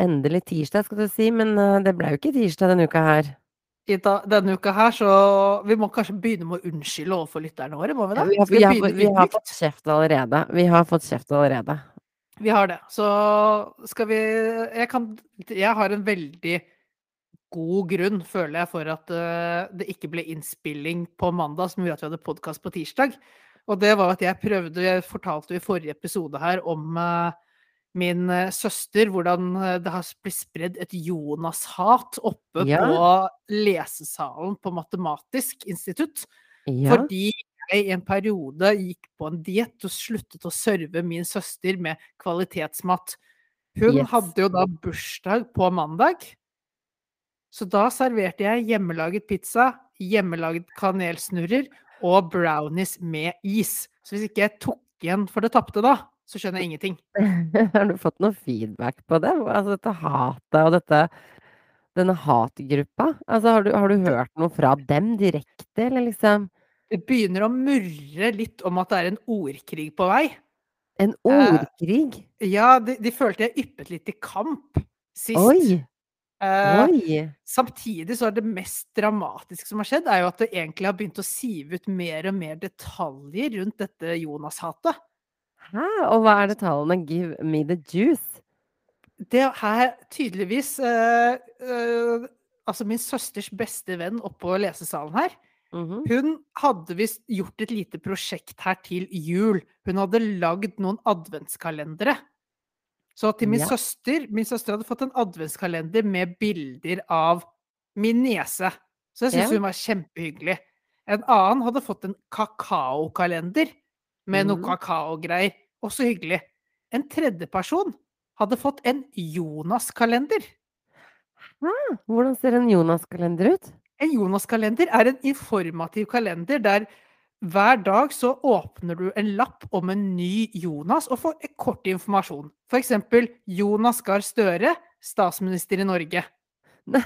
endelig tirsdag, skal du si, men uh, det ble jo ikke tirsdag denne uka her. Ida, denne uka her, så Vi må kanskje begynne med å unnskylde overfor lytterne våre, må vi Ja, vi, har, vi, har, vi har fått kjeft allerede. Vi har fått kjeft allerede. Vi har det. Så skal vi Jeg kan Jeg har en veldig god grunn, føler jeg, for at eh, det ikke ble innspilling på mandag, som gjorde at vi hadde podkast på tirsdag. Og det var at jeg prøvde Jeg fortalte jo i forrige episode her om eh, min eh, søster, hvordan eh, det har blitt spredd et Jonas-hat oppe Ja. på lesesalen på Matematisk institutt. Ja. Fordi jeg i en periode gikk på en diett og sluttet å serve min søster med kvalitetsmat. Hun Yes. hadde jo da bursdag på mandag. Så da serverte jeg hjemmelaget pizza, hjemmelaget kanelsnurrer og brownies med is. Så hvis ikke jeg tok igjen for det tapte da, så skjønner jeg ingenting. Har du fått noe feedback på det? Altså dette hatet og dette denne hatgruppa? Altså har du, har du hørt noe fra dem direkte, eller liksom Det begynner å murre litt om at det er en ordkrig på vei. En Eh, ordkrig? Ja, de, de følte jeg yppet litt i kamp sist. Oi! Eh, Oi! Samtidig så er det mest dramatiske som har skjedd, er jo at det egentlig har begynt å sive ut mer og mer detaljer rundt dette Jonas-hatet. Hæ? Og hva er det tallene? Give me the juice. Det her tydeligvis uh, uh, Altså min søsters beste venn oppå lesesalen her, Mhm. hun hadde visst gjort et lite prosjekt her til jul. Hun hadde lagd noen adventskalendere. Så til min Ja. søster Min søster hadde fått en adventskalender med bilder av min niese. Så jeg syns Ja. hun var kjempehyggelig. En annen hadde fått en kakaokalender med noe Mhm. kakaogreier. Også hyggelig. En tredje person hadde fått en Jonas-kalender. Hvordan ser en Jonas-kalender ut? En Jonas-kalender er en informativ kalender der hver dag så åpner du en lapp om en ny Jonas og får en kort informasjon. For eksempel Jonas Gahr Støre, statsminister i Norge.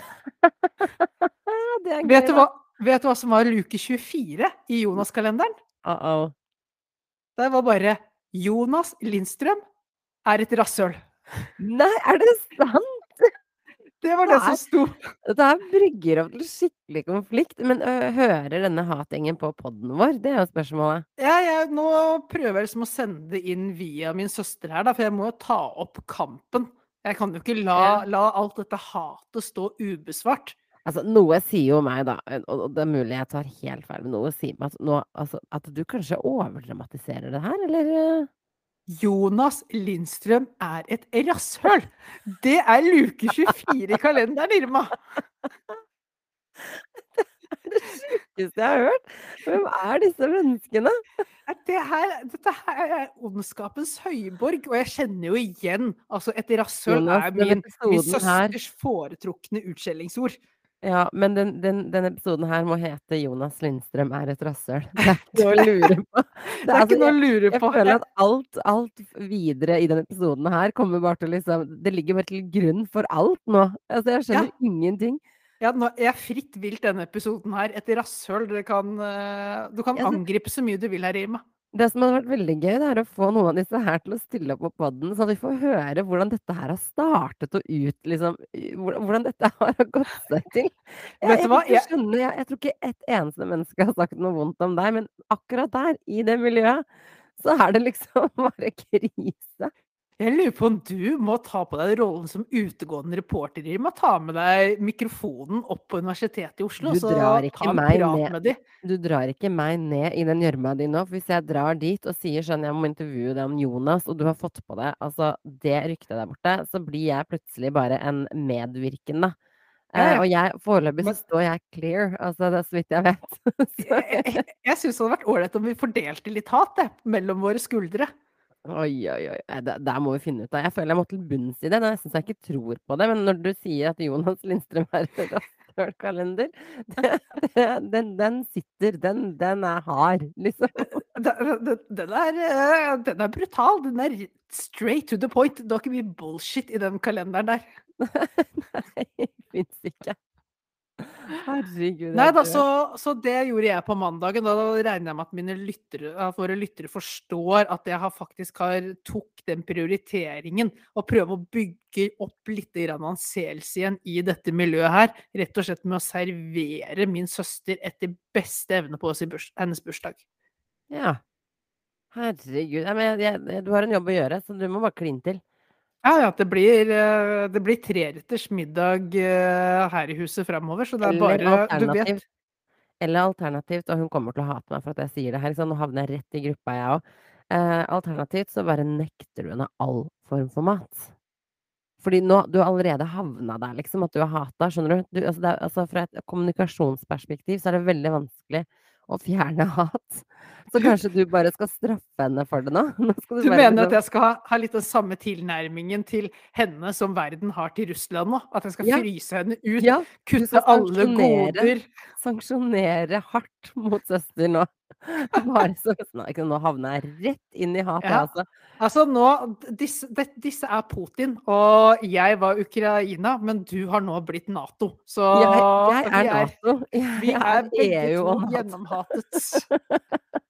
Det er Vet du hva, vet du hva som var luke 24 i Jonas-kalenderen? da. Uh-oh. Det var bare Jonas Lindstrøm er et rasshøl. Nei, er det sant? Det var det Nei. som sto. Dette her brygger opp til skikkelig konflikt. Men ø, hører denne hatgjengen på podden vår? Det er jo spørsmålet. Ja, jeg, nå prøver jeg liksom å sende det inn via min søster her, da, for jeg må jo ta opp kampen. Jeg kan jo ikke la, la alt dette hatet stå ubesvart. Altså, noe sier jo meg, da, og det er mulig jeg tar helt feil, men noe sier meg at, nå, altså, at du kanskje overdramatiserer det her, eller? Jonas Lindstrøm er et rasshøl! Det er luke 24 i kalenderen, Irma! Det er det Sjukeste jeg har hørt! Hvem er disse menneskene? Det her, dette her er ondskapens høyborg, og jeg kjenner jo igjen Altså, et rasshøl er min, min søsters foretrukne utskjellingsord. Ja, men den, den, denne episoden her må hete 'Jonas Lindstrøm er et rasshøl'. Det er ikke noe å lure på. Det er altså, ikke noe å lure Jeg på. føler at alt, alt videre i denne episoden her kommer bare til liksom Det ligger bare til grunn for alt nå. Altså, jeg skjønner ingenting. Ja, nå er jeg fritt vilt denne episoden her. Et rasshøl. Dere kan, eh, du kan angripe så mye du vil her, Irma. Det som hadde vært veldig gøy, det er å få noen av disse her til å stille opp på podden, så vi får høre hvordan dette her har startet og ut, liksom Hvordan, dette har gått seg til. Jeg, Vet du hva? Jeg- skjønner, jeg, jeg tror ikke et eneste menneske har sagt noe vondt om deg, men akkurat der, i det miljøet, så er det liksom bare krise. Jeg lurer på om du må ta på deg rollen som utegående reporter, må Ta med deg mikrofonen opp på Universitetet i Oslo, Du drar ikke ta en meg prat ned. med de. Du drar ikke meg ned i den gjørma di nå, for hvis jeg drar dit og sier sånn jeg må intervjue deg om Jonas, og du har fått på deg altså det ryktet der borte, så blir jeg plutselig bare en medvirkende. Eh, og jeg, foreløpig så står jeg clear, altså det er så vidt jeg vet. Jeg, jeg, jeg syns det hadde vært ålreit om vi fordelte litt hat det, mellom våre skuldre. Oi, oi, oi. Det, der må vi finne ut av. Jeg føler jeg må til bunns i det. Er nesten så jeg ikke tror på det. Men når du sier at Jonas Lindstrøm er en rasshølkalender, den, den sitter. Den, den er hard, liksom. Den, er, eh, den er brutal. Den er straight to the point. Det var ikke mye bullshit i den kalenderen der. Nei, fins ikke. Herregud, Nei da, så, så det gjorde jeg på mandagen. Da regner jeg med at mine lyttere, at våre lyttere forstår at jeg har faktisk har tok den prioriteringen og prøver å bygge opp litt anseelse igjen i dette miljøet her. Rett og slett med å servere min søster etter beste evne på burs, hennes bursdag. Ja. Herregud. Jeg, jeg, du har en jobb å gjøre, så du må bare kline til. Ja, ja, det blir, eh, det blir treretters middag eh, her i huset framover, så det er bare Du vet Eller alternativt, og hun kommer til å hate meg for at jeg sier det her, så nå havner jeg rett i gruppa, jeg òg. Eh, alternativt så bare nekter du henne all form for mat. Fordi nå Du har allerede havna der, liksom, at du har hata, skjønner du? du altså, det er, altså fra et kommunikasjonsperspektiv så er det veldig vanskelig å fjerne hat. Så kanskje du bare skal straffe henne for det nå? nå skal Du bare mener at liksom- jeg skal ha, ha litt den samme tilnærmingen til henne som verden har til Russland nå? At jeg skal Ja. fryse henne ut, Ja, kutte alle goder? sanksjonere hardt mot søster nå. Bare så Nå, nå havner jeg rett inn i hatet, Ja. altså. Altså nå, disse, disse er Putin, og jeg var Ukraina, men du har nå blitt Nato. Så Jeg, jeg er Nato. Jeg, Vi jeg er begge EU to gjennomhatet.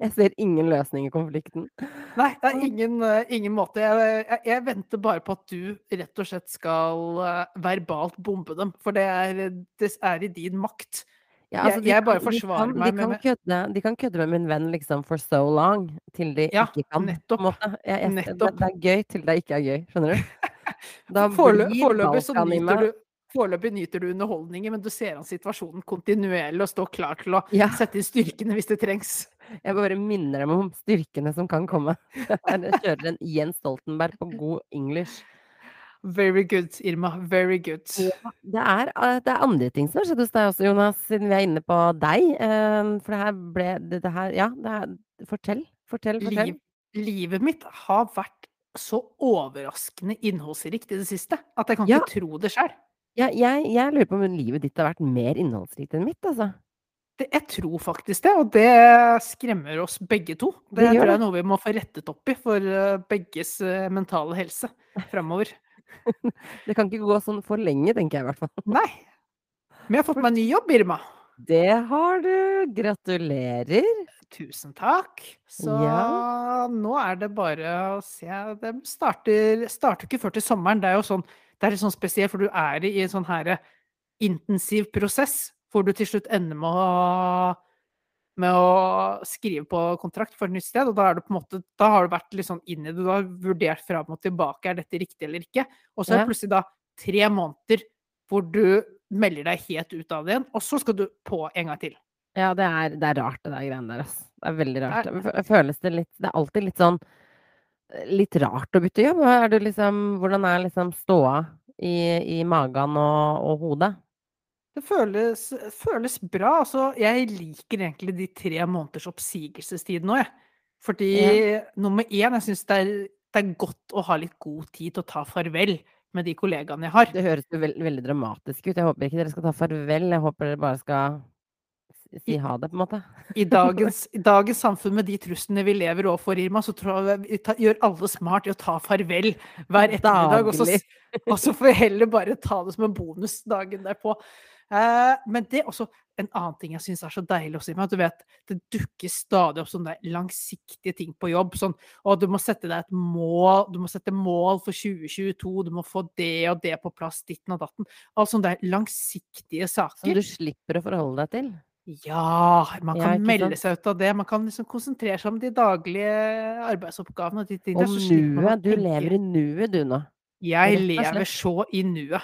Jeg ser ingen løsning i konflikten. Nei, det er ingen, eh, ingen måte. Jeg, jeg, jeg venter bare på at du rett og slett skal eh, verbalt bombe dem, for det er, det er i din makt. Ja, altså, de jeg bare kan- de kan- meg de med- kan, med- kødde, de kan kødde med min venn liksom for so long, til de Ja, ikke kan. nettopp. Jeg, jeg, det, Nettopp. det er gøy til det ikke er gøy, skjønner du? Foreløpig så nyter du Foreløpig nyter du underholdningen, men du ser an situasjonen kontinuerlig og står klar til å Ja. sette inn styrkene hvis det trengs. Jeg bare minner dem om styrkene som kan komme. Jeg kjører en Jens Stoltenberg på god english. Very good, Irma. Very good. Ja, det er, eh, det er andre ting som har skjedd hos deg også, Jonas, siden vi er inne på deg. Eh, For det her ble det, det her Ja, det er, fortell. Fortell, fortell. Liv, livet mitt har vært så overraskende innholdsrikt i det siste at jeg kan Ja. ikke tro det sjøl. Ja, jeg, jeg lurer på om livet ditt har vært mer innholdsrikt enn mitt, altså. Jeg tror faktisk det, og det skremmer oss begge to. Det, Det tror jeg er noe vi må få rettet opp i for eh, begges mentale helse framover. Det kan ikke gå sånn for lenge, tenker jeg i hvert fall. Nei. Men jeg har fått meg ny jobb, Irma. Det har du. Gratulerer. Tusen takk. Så Ja. nå er det bare å se Det starter, starter ikke før til sommeren. Det er jo sånn, det er litt sånn spesielt, for du er i en sånn her intensiv prosess hvor du til slutt ender med å med å skrive på kontrakt for et nytt sted, og da, er du på en måte, da har du vært litt sånn inn i det. Du har vurdert fram og tilbake er dette riktig eller ikke. Og så er det plutselig da tre måneder hvor du melder deg helt ut av det igjen, og så skal du på en gang til. Ja, det er, det er rart, det der greiene der, altså. Det er veldig rart. Det Føles det litt Det er alltid litt sånn Litt rart å bytte jobb. Er du liksom Hvordan er liksom ståa i, i magen og, og hodet? Det føles, føles bra. Altså, jeg liker egentlig de tre måneders oppsigelsestid nå, jeg. Fordi nummer én, jeg syns det, det er godt å ha litt god tid til å ta farvel med de kollegaene jeg har. Det høres jo veld, veldig dramatisk ut. Jeg håper ikke dere skal ta farvel. Jeg håper dere bare skal si ha det, på en måte. I dagens, I dagens samfunn med de truslene vi lever overfor, Irma, så tror jeg ta, gjør alle smart i å ta farvel hver ettermiddag. Og så, og så får vi heller bare ta det som en bonus dagen derpå. Eh, men det er også en annen ting jeg syns er så deilig også, Irma. at Du vet, det dukker stadig opp sånne langsiktige ting på jobb. Sånn å, du må sette deg et mål, du må sette mål for 2022, du må få det og det på plass, ditten og datten. Altså sånne langsiktige langsiktige Som saker. du slipper å forholde deg til. Ja, man kan ja, melde seg ut av det. Man kan liksom konsentrere seg om de daglige arbeidsoppgavene. og de Og å nuet. Du lever i nuet, du nå. Jeg lever så i nuet.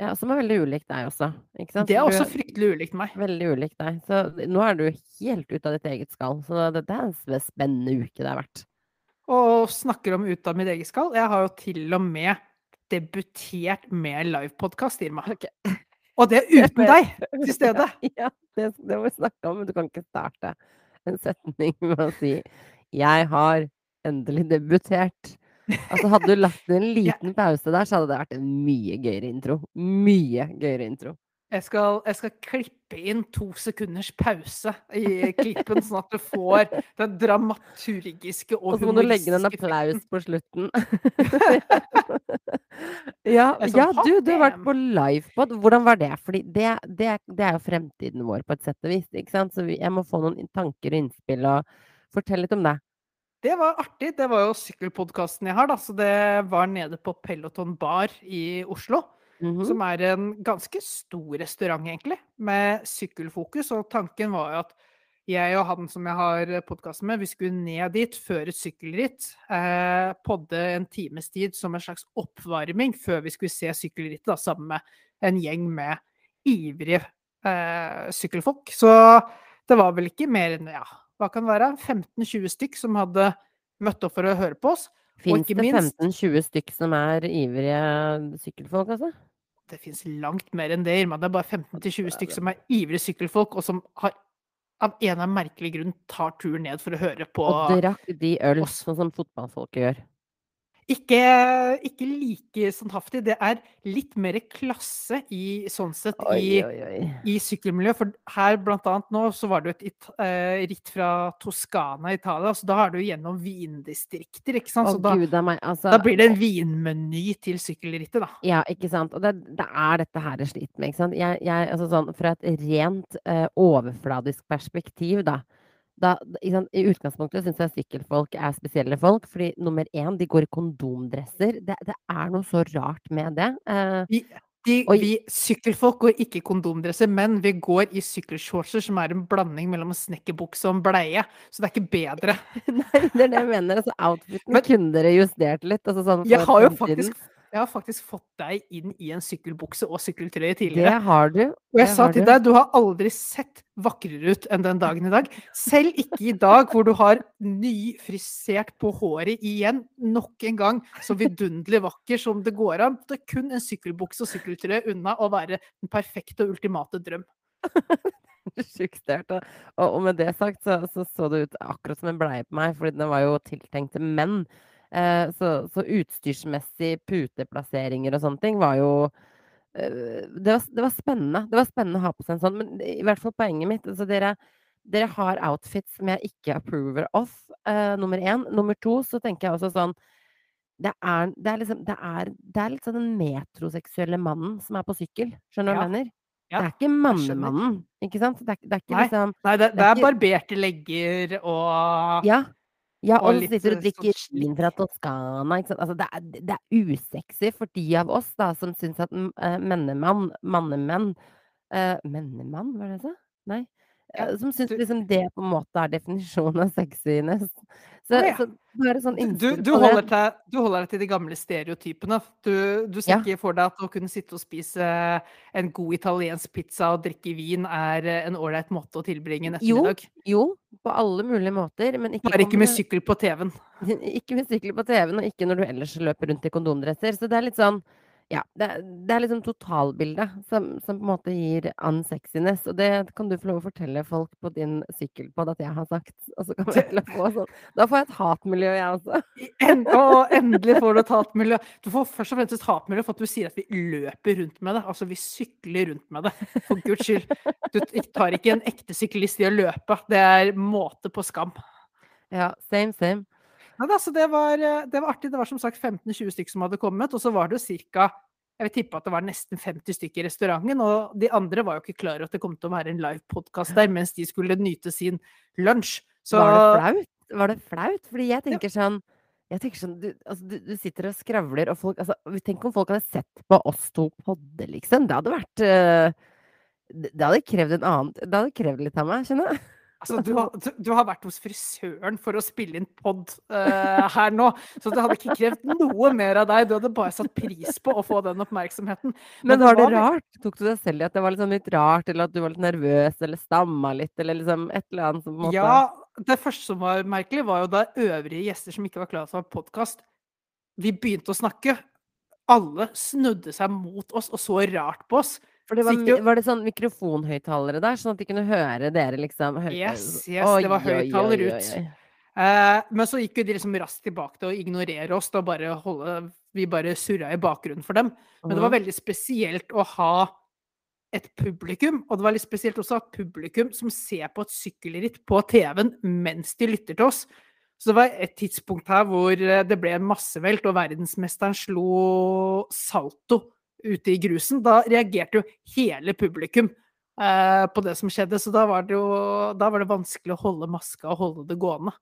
Ja, som er veldig ulikt deg også. Det er også fryktelig ulikt meg. Veldig ulikt deg. Så nå er du helt ute av ditt eget skall. Så det, det er en spennende uke det har vært. Og snakker om ut av mitt eget skall. Jeg har jo til og med debutert med livepodkast, Irma. Okay. Og det er uten deg til stede. Ja, det, det må vi snakke om, men du kan ikke starte en setning med å si 'Jeg har endelig debutert'. Altså Hadde du lagt en liten pause der, så hadde det vært en mye gøyere intro. Mye gøyere intro. Jeg skal, jeg skal klippe inn to sekunders pause i klippen, sånn at du får den dramaturgiske og Og så må du legge inn en applaus på slutten. Ja, ja, du, du har vært på livepod. Hvordan var det? Fordi det, det, det er jo fremtiden vår på et sett og vis, ikke sant? Så jeg må få noen tanker og innspill, og fortell litt om det. Det var artig. Det var jo sykkelpodkasten jeg har, da. Så det var nede på Peloton bar i Oslo. Mhm. Som er en ganske stor restaurant, egentlig, med sykkelfokus. Og tanken var jo at jeg og han som jeg har podkasten med, vi skulle ned dit før et sykkelritt. Eh, podde en times tid som en slags oppvarming før vi skulle se sykkelrittet, da, sammen med en gjeng med ivrige eh, sykkelfolk. Så det var vel ikke mer enn ja, hva kan det være, 15-20 stykk som hadde møtt opp for å høre på oss. Fins det minst- 15-20 stykk som er ivrige sykkelfolk, altså? Det fins langt mer enn det, Irma. Det er bare 15-20 stykk som er ivrige sykkelfolk, og som har av en eller annen merkelig grunn tar turen ned for å høre på Og drakk de øl, oss. sånn som fotballfolket gjør. Ikke, ikke like standhaftig. Det er litt mer klasse i sånn sett i, Oi, oi, oi. i sykkelmiljøet. For her blant annet nå så var det et eh, ritt fra Toskana i Italia, så da er du gjennom vindistrikter, ikke sant. Så da, gud meg, altså. da blir det en vinmeny til sykkelrittet, da. Ja, ikke sant. Og det, det er dette her jeg sliter med, ikke sant. Jeg, jeg, altså sånn, fra et rent uh, overfladisk perspektiv, da. Da sant? I utgangspunktet syns jeg sykkelfolk er spesielle folk, fordi nummer én, de går i kondomdresser. Det, det er noe så rart med det. Eh, Vi, de, og, vi sykkelfolk går ikke i kondomdresser, men vi går i sykkelshortser som er en blanding mellom en snekkerbukse og en bleie. Så det er ikke bedre. nei, det er det jeg mener. Altså, outfiten Men- kunne dere justert litt. Altså, sånn Jeg har jo faktisk, jeg har faktisk fått deg inn i en sykkelbukse og sykkeltrøye Det har du. Og jeg sa til deg, du har aldri sett vakrere ut enn den dagen i dag. Selv ikke i dag, hvor du har nyfrisert på håret igjen, nok en gang så vidunderlig vakker som det går an. Det er kun en sykkelbukse og sykkeltrøye unna å være den perfekte og ultimate drøm. Sjukt. Og, og, og med det sagt så, så så det ut akkurat som en bleie på meg, fordi den var jo tiltenkt til menn. Eh, så, så utstyrsmessig puteplasseringer og sånne ting var jo eh, det, var, det var spennende. Det var spennende å ha på seg en sånn, men i hvert fall poenget mitt altså dere, dere har outfits som jeg ikke approver of, uh, nummer én. Nummer to så tenker jeg også sånn det er, det er liksom det er, det er litt sånn den metroseksuelle mannen som er på sykkel. Skjønner du hva jeg mener? Ja, det er ikke mannemannen, ikke sant? Det er, det ikke Nei. liksom Nei, det, er er barberte legger og Ja. Ja, Og og sitter og drikker sånn vin fra Toskana. Altså, det er, det er usexy for de av oss da som syns at eh, mennemann, mannemenn uh, Mennemann, var det det jeg sa? Nei. Ja, Eh, som syns du- liksom det på en måte er definisjonen av sexiness. Så, ja. så bare sånn Du, innspill du, holder til, du holder deg til de gamle stereotypene. Du, du ser Ja. ikke for deg at å kunne sitte og spise en god italiensk pizza og drikke vin er en ålreit måte å tilbringe en Jo. Jo, på alle mulige måter, men ikke Bare ikke med sykkel på TV-en. Ikke med sykkel på TV-en, og ikke når du ellers løper rundt i kondomdresser. Så det er litt sånn Ja, det, det er liksom totalbildet som, som på en måte gir unsexiness. Og det kan du få lov å fortelle folk på din sykkelpod at jeg har sagt. Og så kan å få sånn Da får jeg et hatmiljø, jeg også. En, og endelig får du et hatmiljø. Du får først og fremst et hatmiljø for at du sier at vi løper rundt med det. Altså, vi sykler rundt med det, for guds skyld. Du tar ikke en ekte syklist i å løpe. Det er måte på skam. Ja, same, same. Nei, altså, det, var, eh, det var artig. Det var som sagt 15-20 stykker som hadde kommet, og så var det jo ca. Jeg vil tippe at det var nesten 50 stykker i restauranten, og de andre var jo ikke klar over at det kom til å være en livepodkast der mens de skulle nyte sin lunsj. Så Var det flaut? Var det flaut? Fordi jeg tenker sånn jeg tenker sånn, du, altså, du, du sitter og skravler, og folk altså, Tenk om folk hadde sett på oss to podde, liksom. Det hadde vært uh, det, det hadde krevd en annen Det hadde krevd litt av meg, skjønner du? Altså, du, har, du, har vært hos frisøren for å spille inn pod uh, her nå, så det hadde ikke krevd noe mer av deg. Du hadde bare satt pris på å få den oppmerksomheten. Men var det vel- rart? Tok du deg selv i at det var liksom litt rart, eller at du var litt nervøs, eller stamma litt, eller liksom et eller annet som måte Ja, det første som var merkelig, var jo da øvrige gjester som ikke var klar over å ha var podkast, vi begynte å snakke. Alle snudde seg mot oss og så rart på oss. For det var, var det sånn mikrofonhøyttalere der, sånn at de kunne høre dere liksom hø- Yes, yes, Oi, det var høyttaler ut. oi. Eh, men så gikk jo de liksom raskt tilbake til å ignorere oss. Da bare holde, vi bare surra i bakgrunnen for dem. Men det var Mhm. veldig spesielt å ha et publikum, og det var litt spesielt også at publikum som ser på et sykkelritt på TV-en mens de lytter til oss. Så det var et tidspunkt her hvor eh, det ble en massevelt, og verdensmesteren slo salto ute i grusen. Da reagerte jo hele publikum eh, på det som skjedde, så da var, det jo, da var det vanskelig å holde maska og holde det gående.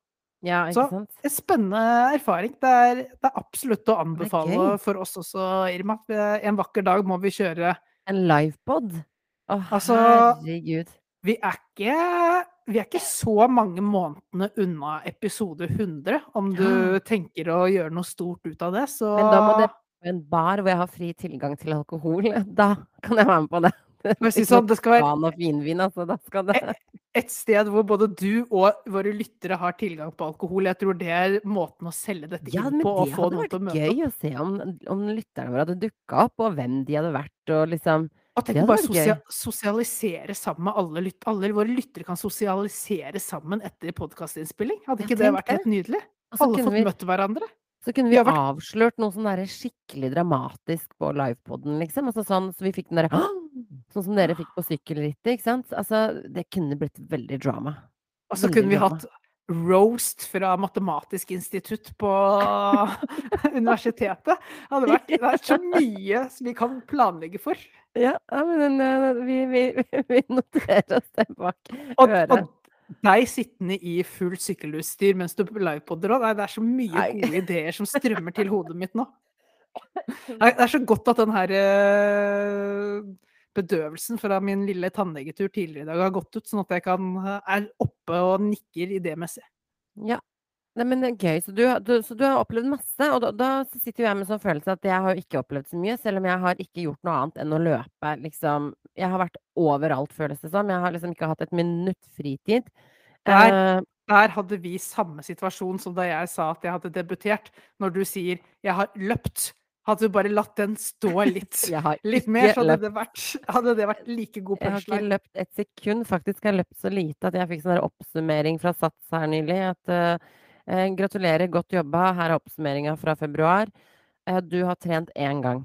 Ja, Så ikke sant? en spennende erfaring. Det er, det er absolutt å anbefale for oss også, Irma. En vakker dag må vi kjøre En livepod? Å, Altså, herregud. Vi er ikke vi er ikke så mange månedene unna episode 100, om du tenker å gjøre noe stort ut av det, så Men da må det være en bar hvor jeg har fri tilgang til alkohol. Da kan jeg være med på det. Si sånn, det skal være finvin, altså. Det et sted hvor både du og våre lyttere har tilgang på alkohol. Jeg tror det er måten å selge dette Ja, inn på, det hadde vært gøy å se om, om lytterne våre hadde dukka opp, og hvem de hadde vært, og liksom Og tenk å bare sosia sosialisere sammen med alle lytt... Alle våre lyttere kan sosialisere sammen etter podkastinnspilling. Hadde ikke det vært helt nydelig? Alle fått vi, møtt hverandre. Så kunne Vi vært- avslørt noe sånn skikkelig dramatisk på livepoden, liksom. Altså sånn, så vi fikk den derre Sånn som dere fikk på sykkelrittet, ikke sant. Altså, det kunne blitt veldig drama. Og så kunne vi hatt roast fra Matematisk institutt på universitetet. Det hadde vært, det er så mye som vi kan planlegge for. Ja, men eh, vi, vi, vi noterer oss det bak Og, øret. og deg sittende i fullt sykkelutstyr mens du livepoder òg. Det er så mye Nei. gode ideer som strømmer til hodet mitt nå. Det er så godt at den her eh, bedøvelsen fra min lille tannlegetur tidligere i dag har gått ut, sånn at jeg kan, eh, er oppe og nikker idémessig. Ja. Nei, men det er gøy. Så du, du, så du har opplevd masse, og da, da sitter jo jeg med sånn følelse at jeg har ikke opplevd så mye, selv om jeg har ikke gjort noe annet enn å løpe, liksom. Jeg har vært overalt, føles det som. Jeg har liksom ikke hatt et minutt fritid. Der. uh, Der hadde vi samme situasjon som da jeg sa at jeg hadde debutert. Når du sier 'jeg har løpt', hadde du bare latt den stå litt, litt mer, så hadde det vært, hadde det vært like god Jeg har ikke løpt et sekund. Faktisk har jeg løpt så lite at jeg fikk sånn oppsummering fra Sats her nylig. At eh, gratulerer, godt jobba. Her er oppsummeringa fra februar. Eh, du har trent én gang.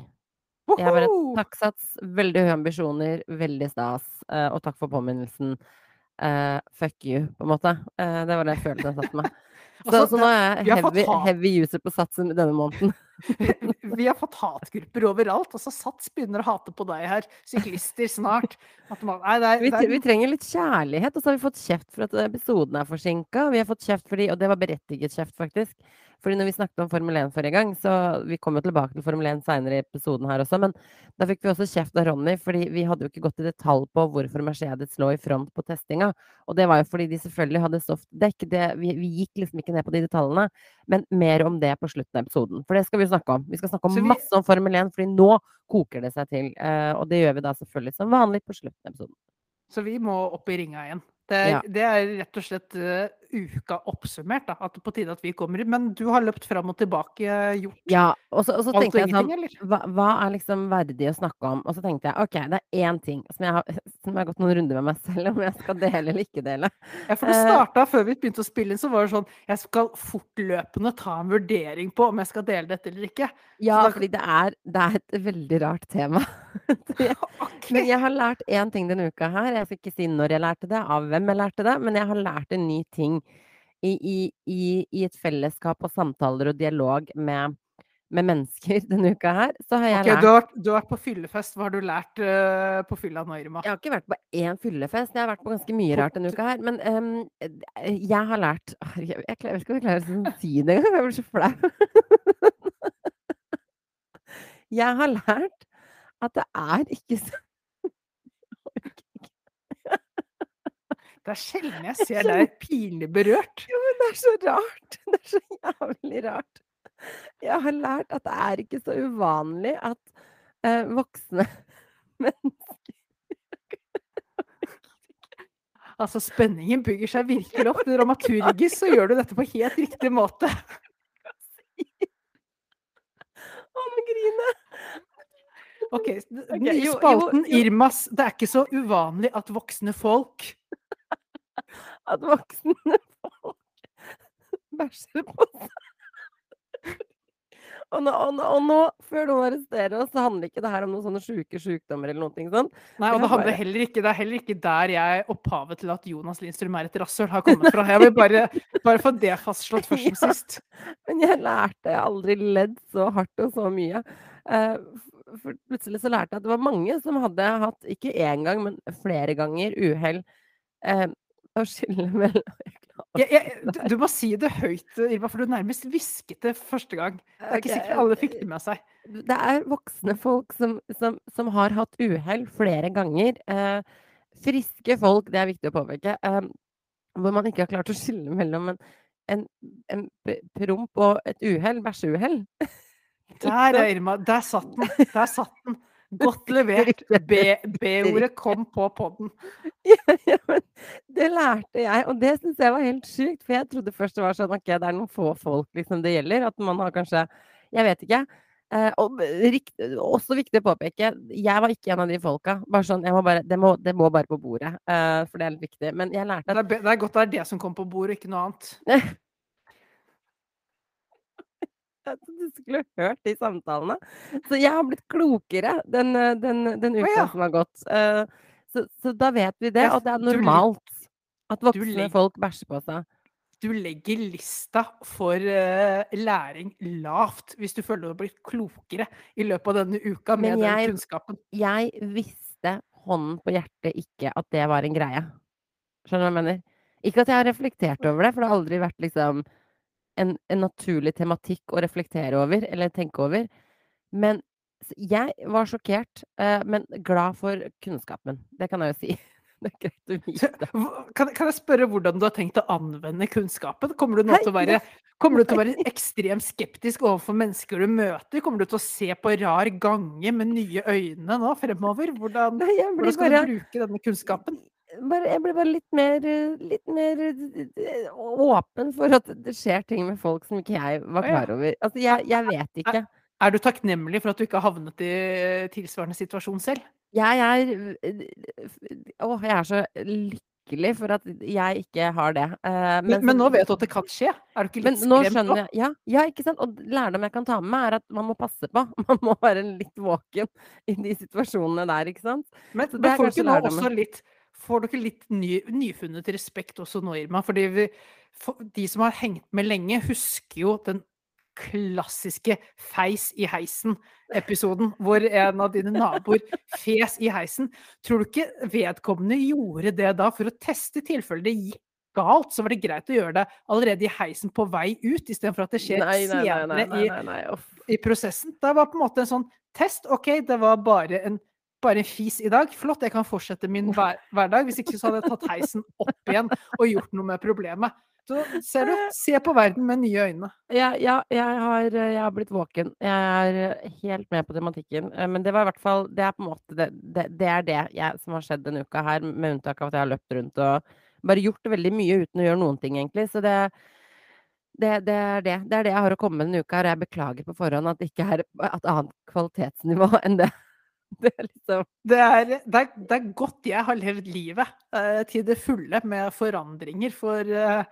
Jeg bare Woho! Takk, Sats. Veldig høye ambisjoner. Veldig stas. eh, og takk for påminnelsen. Eh, fuck you, på en måte. Eh, det var det jeg følte jeg satt med. Så, Altså, så nå er jeg heavy, heavy user på Satsen denne måneden. Vi har fått hatgrupper overalt. Altså, Sats begynner å hate på deg her. Syklister snart. Man, Nei, det er, Vi, det vi trenger litt kjærlighet, og så har vi fått kjeft for at episoden er forsinka. Vi har fått kjeft fordi, og det var berettiget kjeft, faktisk. Fordi når vi snakket om Formel 1 forrige gang, så vi kom jo tilbake til Formel 1 seinere i episoden her også, men da fikk vi også kjeft av Ronny, fordi vi hadde jo ikke gått i detalj på hvorfor Mercedes lå i front på testinga. Og det var jo fordi de selvfølgelig hadde softdekk. Det, vi, vi gikk liksom ikke ned på de detaljene, men mer om det på slutten av episoden. For det skal vi jo snakke om. Vi skal snakke om vi- masse om Formel 1, fordi nå koker det seg til. eh, og det gjør vi da selvfølgelig som vanlig på slutten av episoden. Så vi må opp i ringa igjen. Det er, Ja. det er rett og slett eh, uka oppsummert. Da. At på tide at vi kommer. inn. Men du har løpt fram og tilbake, eh, gjort Ja, og så, tenkte jeg sånn hva, hva er liksom verdig å snakke om? Og så tenkte jeg ok, det er én ting som jeg, har, som jeg har gått noen runder med meg selv om jeg skal dele eller ikke dele. Ja, for det starta uh, før vi begynte å spille inn, så var det sånn Jeg skal fortløpende ta en vurdering på om jeg skal dele dette eller ikke. Ja, da- fordi det er, det er et veldig rart tema. okay. men jeg har lært én ting denne uka her. Jeg skal ikke si når jeg lærte det, av hvem jeg lærte det, men jeg har lært en ny ting i, i, i, i et fellesskap og samtaler og dialog med, med mennesker denne uka her. Så har jeg Ok, lært du, har, du har vært på fyllefest. Hva har du lært uh, på fylla nå, Irma? Jeg har ikke vært på én fyllefest, jeg har vært på ganske mye rart denne uka her. Men um, jeg har lært Jeg, jeg, jeg vet ikke om jeg klarer å si det engang, jeg blir så flau. Jeg har lært at det er ikke så Det er sjelden jeg ser deg pinlig berørt. Jo, men det er så rart. Det er så jævlig rart. Jeg har lært at det er ikke så uvanlig at eh, voksne mennesker Altså, spenningen bygger seg virkelig opp. Dramaturgisk så gjør du dette på helt riktig måte. Å, nå griner. Ok, den nye spalten. Irmas Det er ikke så uvanlig at voksne folk At voksne folk bæsjer på seg. Og nå og nå og nå, før noen arresterer oss, så handler ikke det her om noen sånne sjuke sykdommer eller noe sånn. Nei, og Det er handler heller ikke Det er heller ikke der jeg opphavet til at Jonas Lindstrøm er et rasshøl, har kommet fra. Jeg vil bare, bare få det fastslått først som Ja, sist. men jeg lærte Jeg har aldri ledd så hardt og så mye. Eh, for plutselig så lærte jeg at det var mange som hadde hatt, ikke én gang, men flere ganger uhell, eh, å skille mellom Jeg Jeg, du, må si det høyt, Irma, for du nærmest hvisket det første gang. Det er ikke sikkert alle fikk det med seg. det er voksne folk som som som har hatt uhell flere ganger. Eh, friske folk, det er viktig å påpeke, eh, hvor man ikke har klart å skille mellom en en en promp og et uhell, bæsjeuhell. Der. Irma. Der satt den. Der satt den. Godt levert. B-ordet kom på podden. Ja, ja, men det lærte jeg, og det syns jeg var helt sjukt, for jeg trodde først det var sånn OK, det er noen få folk liksom det gjelder, at man har kanskje Jeg vet ikke. Eh, og rikt også viktig å påpeke, jeg var ikke en av de folka. Bare sånn, må bare det må det må bare på bordet, eh, for det er litt viktig. Men jeg lærte Det er, det er godt det er det som kom på bordet, ikke noe annet. du skulle hørt de samtalene. Så jeg har blitt klokere den, eh, den, den uka ja. som har gått. Eh, så, så da vet vi det, og det er normalt at voksne folk bæsjer på seg. du legger lista for uh, læring lavt hvis du føler du har blitt klokere i løpet av denne uka Men jeg, den kunnskapen. jeg visste hånden på hjertet ikke at det var en greie. Skjønner du hva jeg mener? Ikke at jeg har reflektert over det, for det har aldri vært liksom en, en naturlig tematikk å reflektere over eller tenke over. Men jeg var sjokkert, eh, men glad for kunnskapen. Det kan jeg jo si. Det er greit å vite. Kan, kan jeg spørre hvordan du har tenkt å anvende kunnskapen? Kommer du nå til å være Kommer du til å være ekstremt skeptisk overfor mennesker du møter? Kommer du til å se på rar gange med nye øyne nå fremover? Hvordan, hvordan skal du bruke denne kunnskapen? Bare Jeg blir bare litt mer eh, litt mer eh, åpen for at det skjer ting med folk som ikke jeg var klar over. Altså, Er, jeg jeg vet er, ikke. er du takknemlig for at du ikke har havnet i tilsvarende situasjon selv? Jeg er Å, jeg er så lykkelig for at jeg ikke har det. Eh, Men, men men nå vet du at det kan skje. Er du ikke litt skremt nå? Ja, ja, ikke sant? Og lærdom jeg kan ta med meg, er at man må passe på. Man må være litt våken i de situasjonene der, ikke sant? Men, men er får du ikke nå også litt Får dere litt ny, nyfunnet respekt også nå, Irma? Fordi vi, for, de som har hengt med lenge, husker jo den klassiske feis i heisen-episoden, hvor en av dine naboer fes i heisen. Tror du ikke vedkommende gjorde det da for å teste tilfellet det gikk galt? Så var det greit å gjøre det allerede i heisen på vei ut, istedenfor at det skjer Nei, nei, nei, nei, senere nei, i, i prosessen. Det var på en måte en sånn test. OK, det var bare en, bare en fis i dag. Flott, jeg kan fortsette min hver, hverdag. Hvis ikke så hadde jeg tatt heisen opp igjen og gjort noe med problemet. Så ser du, se på verden med nye øyne. Ja, ja jeg, har, jeg har blitt våken. Jeg er helt med på tematikken. Eh, Men det var i hvert fall Det er på en måte det, det, det er det jeg, som har skjedd denne uka her, med unntak av at jeg har løpt rundt og bare gjort veldig mye uten å gjøre noen ting, egentlig. Så det, det, det er det. Det er det jeg har å komme med denne uka og Jeg beklager på forhånd at det ikke er et annet kvalitetsnivå enn det. Det er liksom Det er, det, er, det er godt jeg har levd livet eh, til det fulle med forandringer, for, eh,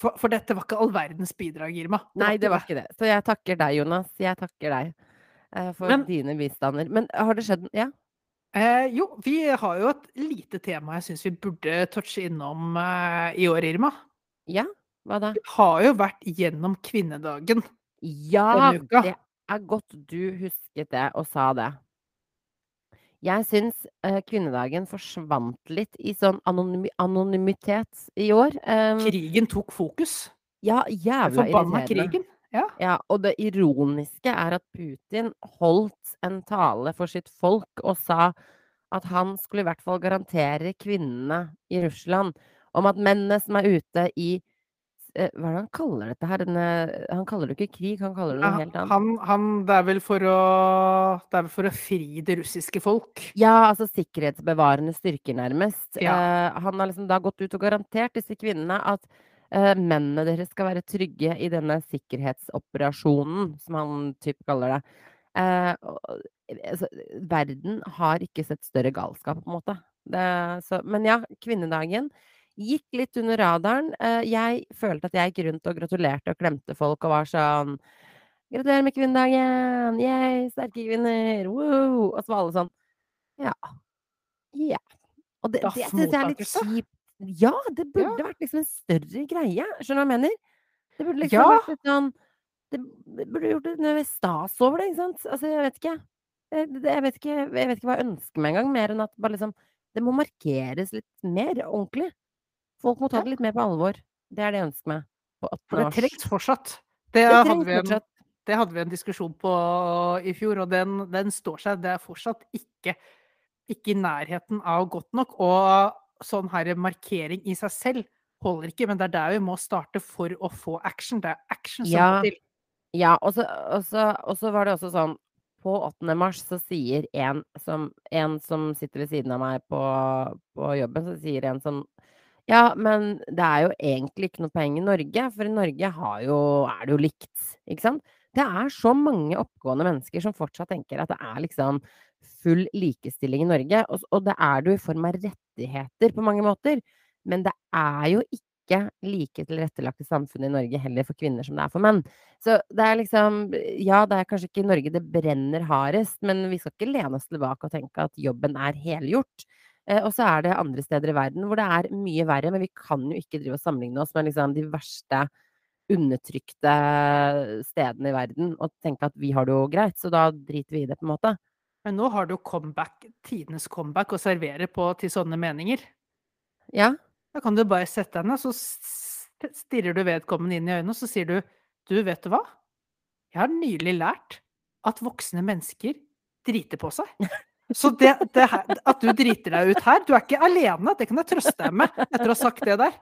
for, for dette var ikke all verdens bidrag, Irma. Nei, det var ikke det. Så jeg takker deg, Jonas. Jeg takker deg eh, for Men dine bistander. Men har det skjedd Ja? eh, jo, vi har jo et lite tema jeg syns vi burde touche innom eh, i år, Irma. Ja? Hva da? Vi har jo vært gjennom kvinnedagen Ja! Det er godt du husket det og sa det. Jeg syns eh, kvinnedagen forsvant litt i sånn anonymi anonymitet i år. Um, Krigen tok fokus. ja, jævla forbanna irriterende. krigen. Ja. Ja, og det ironiske er at Putin holdt en tale for sitt folk og sa at han skulle i hvert fall garantere kvinnene i Russland om at mennene som er ute i eh, Hva er det han kaller dette her? Denne, han kaller det ikke krig, han kaller det noe helt annet. Han, han, det er vel for å Det er vel for å fri det russiske folk. Ja, altså sikkerhetsbevarende styrker, nærmest. Ja. Eh, han har liksom da gått ut og garantert disse kvinnene at eh, mennene deres skal være trygge i denne sikkerhetsoperasjonen, som han typ kaller det. Eh, altså, verden har ikke sett større galskap, på en måte. Det, så, men ja, kvinnedagen gikk litt under radaren. Eh, jeg følte at jeg gikk rundt og gratulerte og klemte folk og var sånn Gratulerer med kvinnedagen! Yay, sterke kvinner! Woo! Og så var alle sånn Ja. Ja. Og det, det syns jeg er litt kjipt. Ja, det burde Ja. vært liksom en større greie. Skjønner du hva jeg mener? Det burde liksom Ja. vært litt sånn Det burde gjort et stas over det, ikke sant? Altså, jeg vet ikke. Jeg, vet ikke jeg vet ikke hva jeg ønsker meg engang, mer enn at bare liksom Det må markeres litt mer ordentlig. Folk må ta det litt mer på alvor. Det er det jeg ønsker meg For det trengs fortsatt. Det, Det hadde trengs vi en, fortsatt. det hadde vi en diskusjon på i fjor, og den, den står seg. Det er fortsatt ikke, ikke i nærheten av godt nok. Og sånn her markering i seg selv holder ikke, men det er der vi må starte for å få action. Det er action som Ja. til. Ja, og så, og, så, og så var det også sånn På 8. mars så sier en som, en som sitter ved siden av meg på, på jobben, så sier en sånn Ja, men det er jo egentlig ikke noe poeng i Norge, for i Norge jo, er det jo likt, ikke sant? Det er så mange oppegående mennesker som fortsatt tenker at det er liksom full likestilling i Norge, og, og det er det jo i form av rettigheter på mange måter, men det er jo ikke like tilrettelagte samfunn i Norge heller for kvinner som det er for menn. Så det er liksom Ja, det er kanskje ikke i Norge det brenner hardest, men vi skal ikke lene oss tilbake og tenke at jobben er helgjort. Eh, og så er det andre steder i verden hvor det er mye verre, men vi kan jo ikke drive og sammenligne oss med liksom de verste undertrykte stedene i verden og tenke at vi har det jo greit, så da driter vi i det, på en måte. Men nå har du comeback, tidenes comeback å servere på til sånne meninger. Ja. Da kan du bare sette deg ned, så stirrer du vedkommende inn i øynene, og så sier du Du, vet du hva? Jeg har nylig lært at voksne mennesker driter på seg. Så det, det her, at du driter deg ut her Du er ikke alene, det kan jeg trøste deg med etter å ha sagt det der.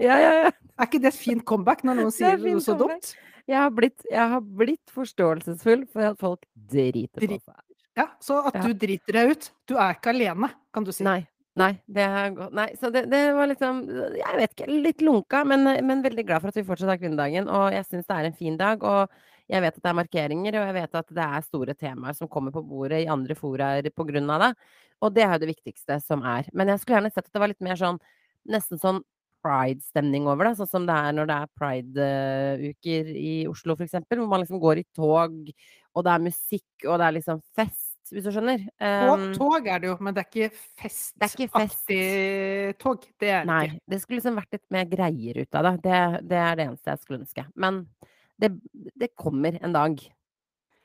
Ja, ja, ja. Er ikke det et fint comeback når noen er sier noe så dumt? Jeg har blitt, jeg har blitt forståelsesfull for at folk driter på seg. Ja, Så at du driter deg ut. Du er ikke alene, kan du si. Nei. Nei, det er godt. Nei, så det, det var liksom Jeg vet ikke, litt lunka, men, men veldig glad for at vi fortsatt har kvinnedagen. Og jeg syns det er en fin dag. Og jeg vet at det er markeringer, og jeg vet at det er store temaer som kommer på bordet i andre foraer av det. Og det er jo det viktigste som er. Men jeg skulle gjerne sett at det var litt mer sånn nesten sånn pride-stemning over det. Sånn som det er når det er pride-uker i Oslo, eksempel. Hvor man liksom går i tog, og det er musikk, og det er liksom fest, hvis du skjønner. Um, tog er det jo, men det er ikke fest. Det er ikke fest. Tog. Det er det Nei, ikke. det skulle liksom vært litt mer greier ut av det. Det, det er det eneste jeg skulle ønske. Men det, det kommer en dag.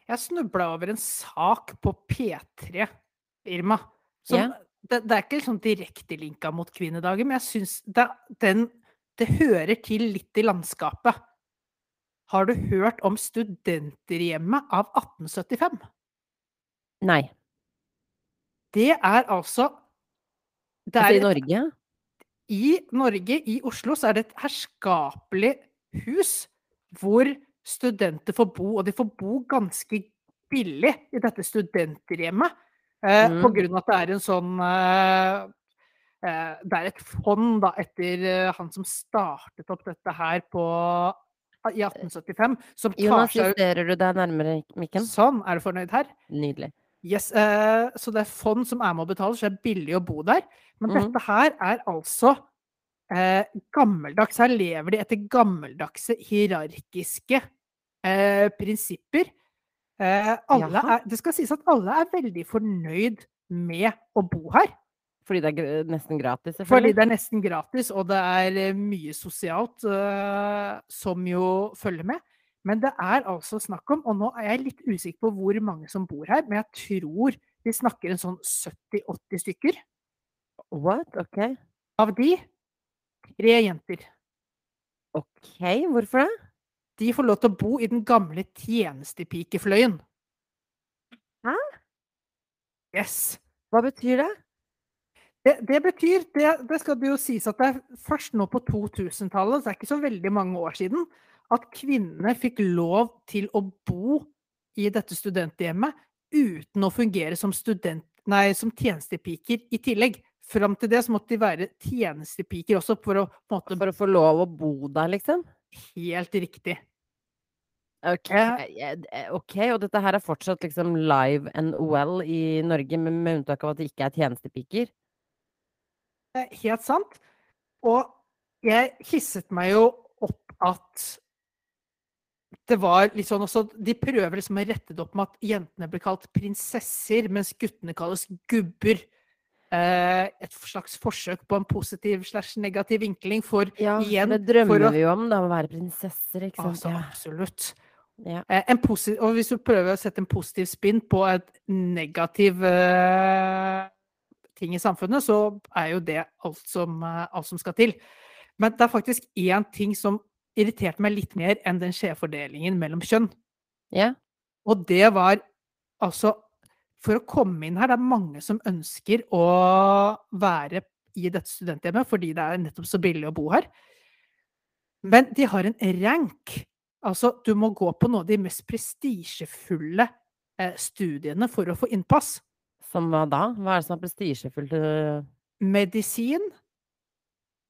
Jeg snubla over en sak på P3, Irma. Som, yeah. det, det er ikke liksom direkte linka mot kvinnedagen, men jeg syns det, den, det hører til litt i landskapet. Har du hørt om Studenterhjemmet av 1875? Nei. Det er altså det Altså er i et- Norge? I Norge, i Oslo, så er det et herskapelig hus hvor studenter får bo, og de får bo ganske billig i dette studenterhjemmet. Eh, Mm. På grunn av at det er en sånn eh, eh, Det er et fond da, etter eh, han som startet opp dette her på, i 1875, som tar Jonas, seg justerer du deg nærmere mikken? Sånn, er du fornøyd her? Nydelig. Yes, eh, så det er fond som er med og betaler, så det er billig å bo der. Men mm. dette her er altså eh, gammeldags. Her lever de etter gammeldagse, hierarkiske eh, prinsipper. Eh, er, det skal sies at alle er veldig fornøyd med å bo her. Fordi det er nesten gratis, Fordi det er nesten gratis, og det er eh, mye sosialt uh, som jo følger med. Men det er altså snakk om, og nå er jeg litt usikker på hvor mange som bor her, men jeg tror vi snakker en sånn 70-80 stykker. What? Ok. Av de tre jenter. Ok, hvorfor det? De får lov til å bo i den gamle tjenestepikefløyen. Hæ? Yes. Hva betyr det? Det, det betyr, det, det skal det jo sies at det er først nå på 2000-tallet, så det er ikke så veldig mange år siden, at kvinnene fikk lov til å bo i dette studenthjemmet uten å fungere som, student, nei, som tjenestepiker i tillegg. Fram til det så måtte de være tjenestepiker også, for å måte For å få lov å bo der, liksom? Helt riktig. Ok, eh, ok, og dette her er fortsatt liksom live and well i Norge, med, med unntak av at det ikke er tjenestepiker? Er Helt sant. Og jeg hisset meg jo opp at det var litt sånn også De prøver liksom å rette det opp med at jentene blir kalt prinsesser, mens guttene kalles gubber. Eh, et slags forsøk på en positiv slash negativ vinkling for Ja, igjen det drømmer for å- vi jo om, da, å være prinsesser, ikke sant. Altså, Ja. absolutt. Ja. Eh, en posi- og hvis du prøver å sette en positiv spinn på et negativ eh, ting i samfunnet, så er jo det alt som, eh, alt som skal til. Men det er faktisk én ting som irriterte meg litt mer enn den skjevfordelingen mellom kjønn. ja. Og det var altså For å komme inn her, det er mange som ønsker å være i dette studenthjemmet fordi det er nettopp så billig å bo her. Men de har en rank. Altså, du må gå på noen av de mest prestisjefulle eh, studiene for å få innpass. Som hva da? Hva er det som er prestisjefullt? øh, Medisin,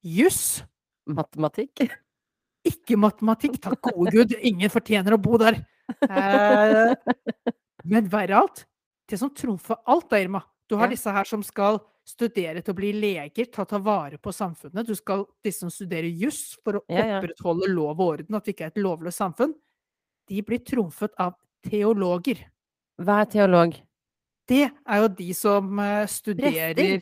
juss, Matematikk? ikke matematikk. Takk gode gud, ingen fortjener å bo der. Eh, men verre alt, det som trumfer alt da, Irma Du har Ja. disse her som skal studere til å bli leger, ta, ta vare på samfunnet. Du skal disse som studerer juss for å Ja, ja. opprettholde lov og orden, at vi ikke er et lovløst samfunn. De blir trumfet av teologer. Hva er teolog? Det er jo de som studerer studerer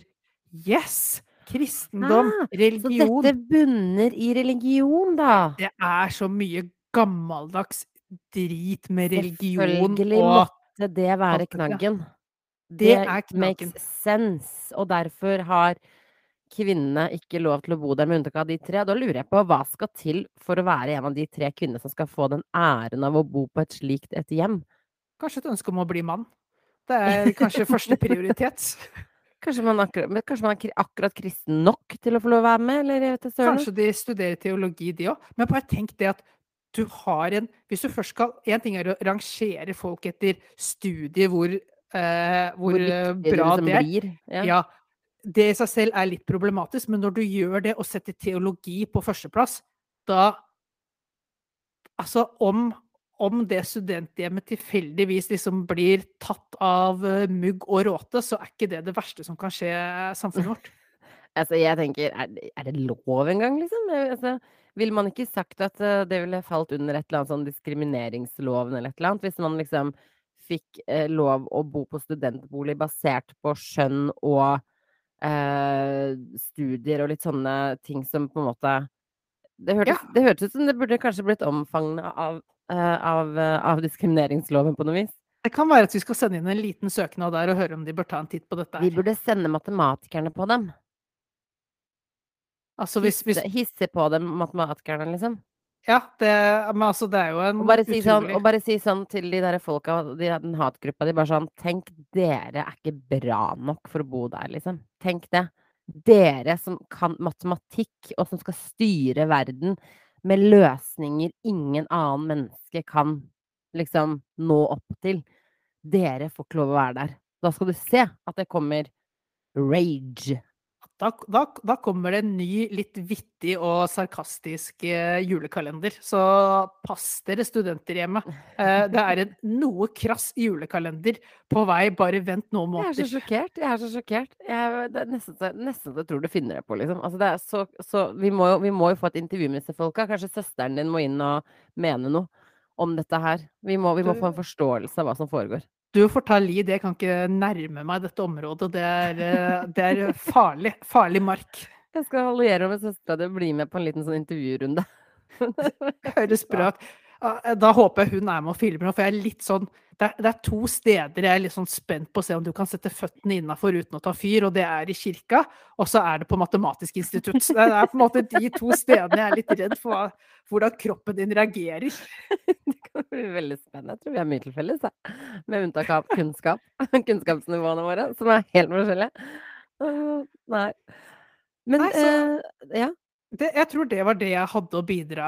Yes! Kristendom, Ah, Så dette bunner i religion, da? Det er så mye gammeldags drit med religion og måtte det være knaggen. Det er knaggen. makes sense. Og derfor har kvinnene ikke lov til å bo der, med unntak av de tre. Da lurer jeg på hva skal til for å være en av de tre kvinnene som skal få den æren av å bo på et slikt et hjem? Kanskje et ønske om å bli mann. Det er kanskje første prioritet. Kanskje man, akkurat, kanskje man er akkurat kristen nok til å få lov å være med, eller? Kanskje de studerer teologi, de òg. Men bare tenk det at du har en Hvis du først skal Én ting er å rangere folk etter studier hvor, eh, hvor, Hvor eh, det bra liksom det er. blir. Ja. Ja, det i seg selv er litt problematisk, men når du gjør det og setter teologi på førsteplass, da Altså, om, om det studenthjemmet tilfeldigvis liksom blir tatt av eh, mugg og råte, så er ikke det det verste som kan skje samfunnet vårt. Altså, jeg tenker, er, det- er det lov engang, liksom? Altså, ville man ikke sagt at eh, det ville falt under et eller annet sånn diskrimineringsloven eller et eller annet, hvis man liksom fikk eh, lov å bo på studentbolig basert på skjønn og eh, studier og litt sånne ting som på en måte Det hørtes, Ja. det hørtes ut som det burde kanskje blitt omfanget av, eh, av, eh, av diskrimineringsloven på noe vis. Det kan være at vi skal sende inn en liten søknad der og høre om de bør ta en titt på dette. Vi burde sende matematikerne på dem. Altså hvis, hvis, Hisse, hisse på dem, matematikerne, liksom. ja, det, men altså det er jo en Og bare, si sånn, utrolig og bare si sånn til de der folka, de, den hatgruppa, de bare sånn Tenk, dere er ikke bra nok for å bo der, liksom. Tenk det. Dere som kan matematikk, og som skal styre verden med løsninger ingen annen menneske kan liksom nå opp til. Dere får ikke lov å være der. Da skal du se at det kommer rage. Da, da, da kommer det en ny, litt vittig og sarkastisk eh, julekalender. Så pass dere, studenter hjemme. Eh, det er en noe krass julekalender på vei. Bare vent noen Jeg er så sjokkert. Jeg er så sjokkert. Jeg, det er nesten, så- nesten så jeg tror du finner det på, liksom. Altså, det så, så vi, må jo, vi må jo få et intervju med disse folka. Kanskje søsteren din må inn og mene noe om dette her. Vi må, vi må få en forståelse av hva som foregår. Du får ta lid, jeg kan ikke nærme meg dette området. Det er, eh, det er farlig. Farlig mark. Jeg skal alliere med søstera di og bli med på en liten sånn intervjurunde. Høres bra ut. Ja, Da håper jeg hun er med og filmer, for jeg er litt sånn det er, det er to steder jeg er litt sånn spent på å se om du kan sette føttene innafor uten å ta fyr, og det er i kirka, og så er det på Matematisk institutt. Så Det er på en måte de to stedene jeg er litt redd for hva- hvordan kroppen din reagerer. Det kan bli veldig spennende. Jeg tror vi har mye til felles. Med unntak av kunnskap. Kunnskapsnivåene våre, som er helt forskjellige. Nei. Men Nei, så- eh, ja. Det, jeg tror det var det jeg hadde å bidra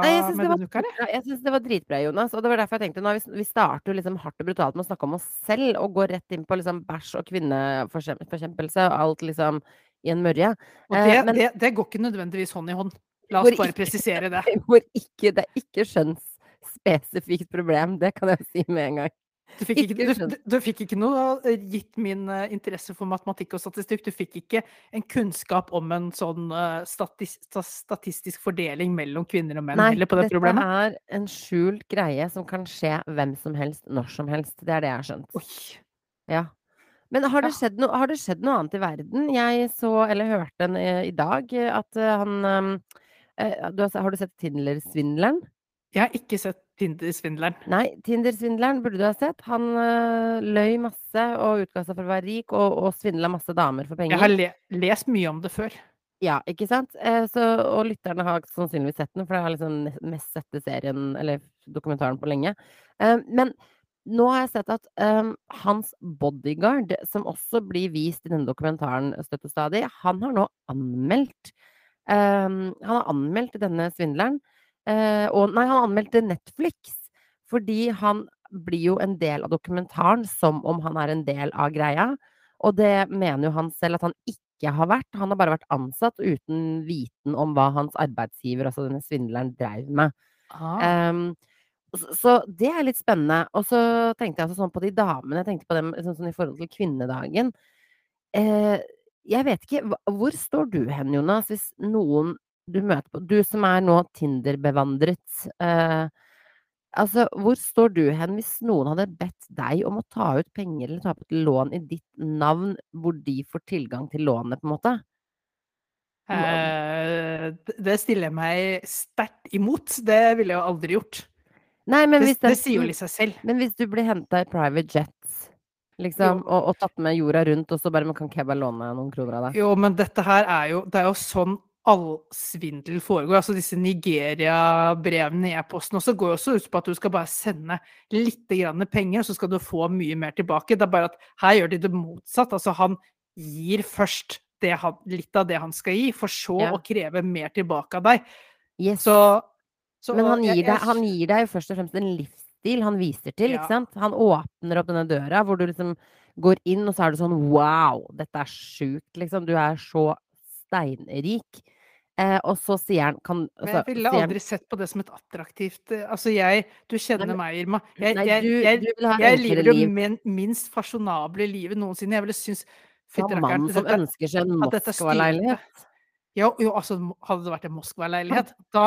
Nei, jeg med denne uka. jeg. syns det var dritbra, Jonas. Og det var derfor jeg tenkte nå, vi, vi starter liksom hardt og brutalt med å snakke om oss selv, og går rett inn på liksom bæsj og kvinneforkjempelse og alt liksom i en mørje. Og Eh, det, men- det, det går ikke nødvendigvis hånd i hånd. La oss bare ikke- presisere det. Hvor ikke, det er ikke skjønnsspesifikt problem, det kan jeg si med en gang. Du fikk ikke, du, du, du fikk ikke noe eh, gitt min eh, interesse for matematikk og statistikk. Du fikk ikke en kunnskap om en sånn eh, statistisk fordeling mellom kvinner og menn Nei, heller på det dette er en skjult greie som kan skje hvem som helst, når som helst. Det er det jeg har skjønt. Oi. Ja. Men har det, noe, har det skjedd noe annet i verden? Jeg så, eller hørte en, i dag, at han du har, har du sett Tindler-svindleren? Jeg har ikke sett Tinder-svindleren. Nei, Tinder-svindleren burde du ha sett. Han øh, løy masse og utga seg for å være rik og, og svindla masse damer for penger. Jeg har le lest mye om det før. Ja, ikke sant? Eh, så, og lytterne har sannsynligvis sett den, for det er liksom mest sette serien, eller dokumentaren, på lenge. Eh, men nå har jeg sett at eh, hans bodyguard, som også blir vist i denne dokumentaren støtt og stadig, han har nå anmeldt eh, Han har anmeldt denne svindleren. Eh, og nei, han anmeldte Netflix fordi han blir jo en del av dokumentaren som om han er en del av greia. Og det mener jo han selv at han ikke har vært. Han har bare vært ansatt uten viten om hva hans arbeidsgiver, altså denne svindleren, dreiv med. Ah. Ehm, så, det er litt spennende. Og så tenkte jeg altså sånn på de damene. Jeg tenkte på dem sånn, sånn i forhold til kvinnedagen. Eh, jeg vet ikke, hvor står du hen, Jonas, hvis noen du møter på Du som er nå Tinder-bevandret. Eh, altså, hvor står du hen hvis noen hadde bedt deg om å ta ut penger eller ta opp et lån i ditt navn, hvor de får tilgang til lånet, på en måte? Eh, det stiller jeg meg sterkt imot. Det ville jeg jo aldri gjort. Nei, men Det, hvis den- det sier jo litt seg selv. Men hvis du blir henta i private jets, liksom, og, og tatt med jorda rundt, og så bare man Kan bare låne noen kroner av deg? Jo, men dette her er jo Det er jo sånn all svindel foregår. Altså disse Nigeria-brevene i e-posten også går også ut på at du skal bare sende litt grann penger, og så skal du få mye mer tilbake. Det er bare at her gjør de det motsatt. Altså han gir først det han, litt av det han skal gi, for så Ja. å kreve mer tilbake av deg. Yes. Så, så Men han jeg- gir, deg, han gir deg jo først og fremst en livsstil han viser til, Ja. ikke sant? Han åpner opp denne døra hvor du liksom går inn, og så er du sånn wow, dette er sjukt, liksom. Du er så steinrik. Eh, og så sier han kan, Men altså, jeg ville aldri han- sett på det som et attraktivt eh, Altså, jeg Du kjenner nei, meg, Irma. Jeg, Nei, du, jeg, jeg, jeg lever jo min, minst fasjonable livet noensinne. Jeg ville synes Fra fytti rakkeren, mannen som dette- ønsker seg en Moskva-leilighet. Jo, jo, altså, hadde det vært en Moskva-leilighet, da,